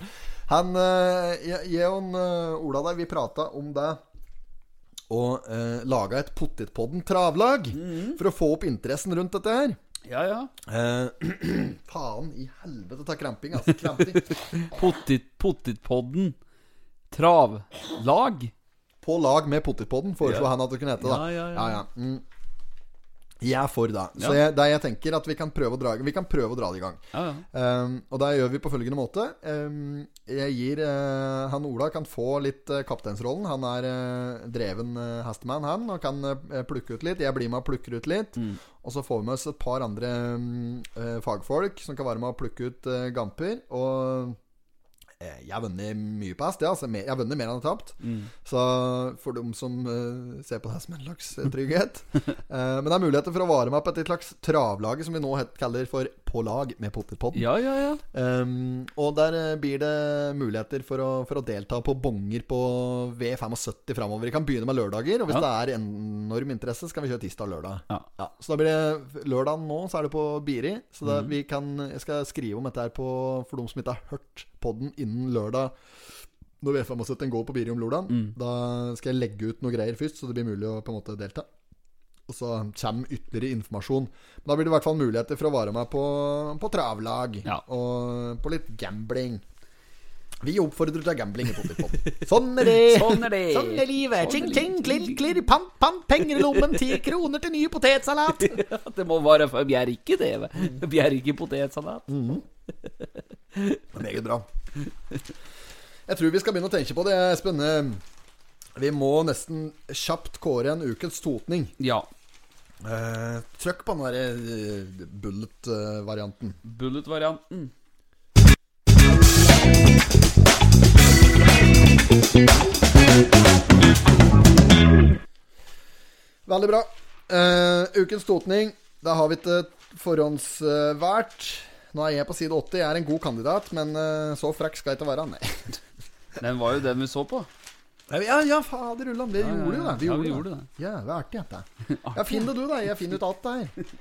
Han Jeg jeg og en, Ola der, vi prata om det. Og eh, laga et Pottitpodden travlag for å få opp interessen rundt dette her. Ja, ja. Eh, (clears throat) faen i helvete ta kramping, altså. Kramping. (laughs) Pottitpodden. Travlag. På lag med Pottitpodden, foreslo Ja. han at det kunne hete. da Ja, ja, ja. Mm. Jeg er for det. Så jeg, det jeg tenker at vi kan prøve å dra, vi kan prøve å dra det i gang. Ja, ja. Um, og det gjør vi på følgende måte. Um, jeg gir uh, Han Ola kan få litt uh, kapteinsrollen. Han er uh, dreven uh, hestemann, han, og kan plukke ut litt. Jeg blir med og plukker ut litt. Mm. Og så får vi med oss et par andre um, fagfolk som kan være med og plukke ut gamper. Og jeg har vunnet mye på hest. Ja, altså, jeg har vunnet mer enn jeg har tapt. Mm. Så for dem som uh, ser på det som en slags eh, trygghet (laughs) Eh, Men det er muligheter for å vare meg på et slags travlag som vi nå kaller for På lag med Pottitpodden. Ja, ja, ja. Um, og der eh, blir det muligheter for å, for å delta på bonger på V75 framover. Vi kan begynne med lørdager, og hvis Ja. det er enorm interesse, så kan vi kjøre tirsdag og lørdag. Ja. Så da blir det lørdagen nå, så er det på Biri. Så da mm. vi kan, jeg skal skrive om dette her på, for de som ikke har hørt podden innen lørdag. Når V75 går på Biri om lørdagen, Mm. da skal jeg legge ut noe greier først, så det blir mulig å på en måte delta. Og så kommer ytterligere informasjon. Men da blir det i hvert fall muligheter for å være med på, på travlag Ja. og på litt gambling. Vi oppfordrer til gambling i Pottitpodden. Sånn er det! (laughs) Sånn er det. Sånn er livet. Ching, ching, klirr, klirr, pant, pant, penger i lommen, ti kroner til ny potetsalat. (laughs) Ja, det må være Bjerke, det. Bjerke potetsalat. Meget bra. Jeg tror vi skal begynne å tenke på det, Espen. Vi må nesten kjapt kåre en ukens totning. Ja. Eh, trykk på den derre eh, bullet-varianten. Bullet-varianten. Veldig bra. Uh, ukens totning. Da har vi ikke forhåndsvært. Nå er jeg på side 80. Jeg er en god kandidat, men så frekk skal jeg ikke være. Nei. (laughs) Den var jo den vi så på. Ja, ja, fader ullan. Det Ja, gjorde jo det. Vi ja, gjorde, vi det. gjorde det. Jævlig artig, dette. (laughs) Ja, finn det du, da. Jeg finner ut alt det her.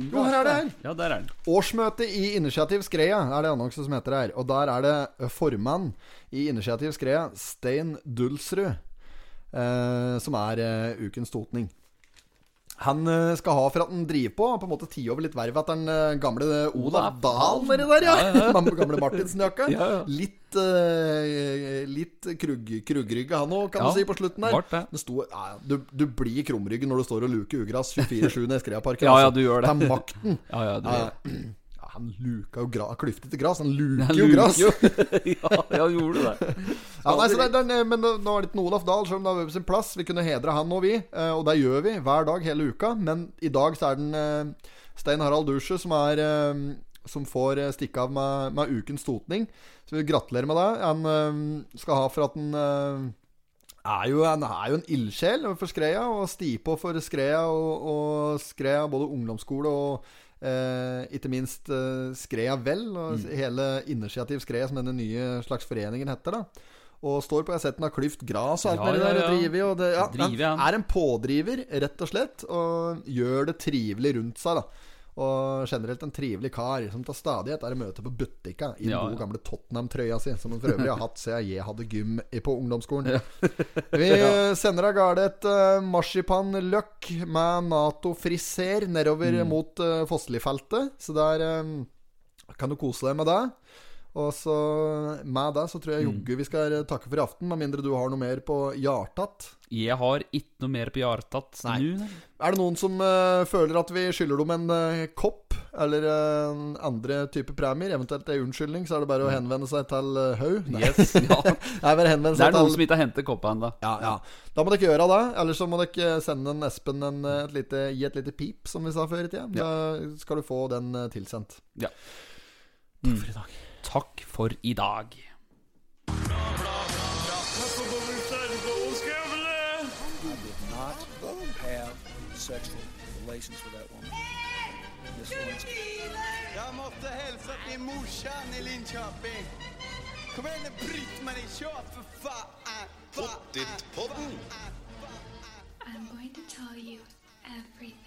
Jo, her er det her. Ja, der er den. Årsmøte i Initiativ Skreia er det annonsen som heter her. Og der er det formann i Initiativ Skreia, Stein Dulsrud, eh, som er eh, ukens totning. Han eh, skal ha for at han driver på, på en måte ti over litt verv etter den eh, gamle Olav Dahl nedi der, ja. Ja, ja. Den (laughs) gamle Martinsen-jakka. Ja, ja. Litt, uh, litt krug, krugrygge han òg, kan Ja, du si, på slutten der. det. Det sto, ja, ja, du, du blir krumryggen når du står og luker ugress (laughs) 24-7 i Skreaparken. Ja, ja, altså. du gjør det. Ta makten. (laughs) Ja, ja, du gjør det. (clears throat) han luka jo gra klyftet til gras. Han (laughs) luker jo gras. (laughs) ja, han gjorde det. (laughs) Ja, nei, så det, er- men nå er det ikke Olaf Dahl, selv om det har sin plass. Vi kunne hedre han og vi, eh, og det gjør vi hver dag hele uka. Men i dag så er den eh, Stein Harald Dusche som er eh, Som får eh, stikke av med, med ukens totning. Så vi gratulerer med det. Han eh, skal ha for at han eh, er jo, han er jo en ildsjel for Skreia, og sti på for Skreia og, og Skreia, både ungdomsskole og eh, ikke minst eh, Skrea Vel, og hele Initiativ Skrea, som denne nye slags foreningen heter. da og står på Jeg har sett den har klyft gras og alt Ja, mulig der. ja. Og driver, og det, ja, Driver, han. er en pådriver, rett og slett, og gjør det trivelig rundt seg. da Og generelt en trivelig kar som til stadighet er i møte på butikka i den Ja, gode ja. gamle Tottenham-trøya si, som han for øvrig har hatt siden jeg hadde gym på ungdomsskolen. (laughs) Vi sender av gårde et uh, marsipanløk med Nato-friser nedover Mm. mot uh, Fossli-feltet. Så der um, kan du kose deg med det. Og så med det så tror jeg jogge vi skal takke for i aften, med mindre du har noe mer på hjertet. Jeg har ikke noe mer på hjertet nå. Er det noen som uh, føler at vi skylder dem en uh, kopp, eller uh, andre type premier, eventuelt en unnskyldning, så er det bare å henvende seg til uh, Haug? Nei. Yes, ja. (laughs) Nei, bare henvende Det er noen til som ikke har hentet koppa ennå. ja, ja. Da må dere gjøre det. Eller så må dere sende en Espen en, et lite, gi et lite pip, som vi sa før i tida. Da skal du få den tilsendt. Ja. Takk for i dag. Takk for i dag. sexual relations with that woman. Miss Lewinsky. Jag måste hälsa till morsan i Linköping. Kom igen nu Britt-Marie, kör för fan! Pottit-podden! I'm going to tell you everything.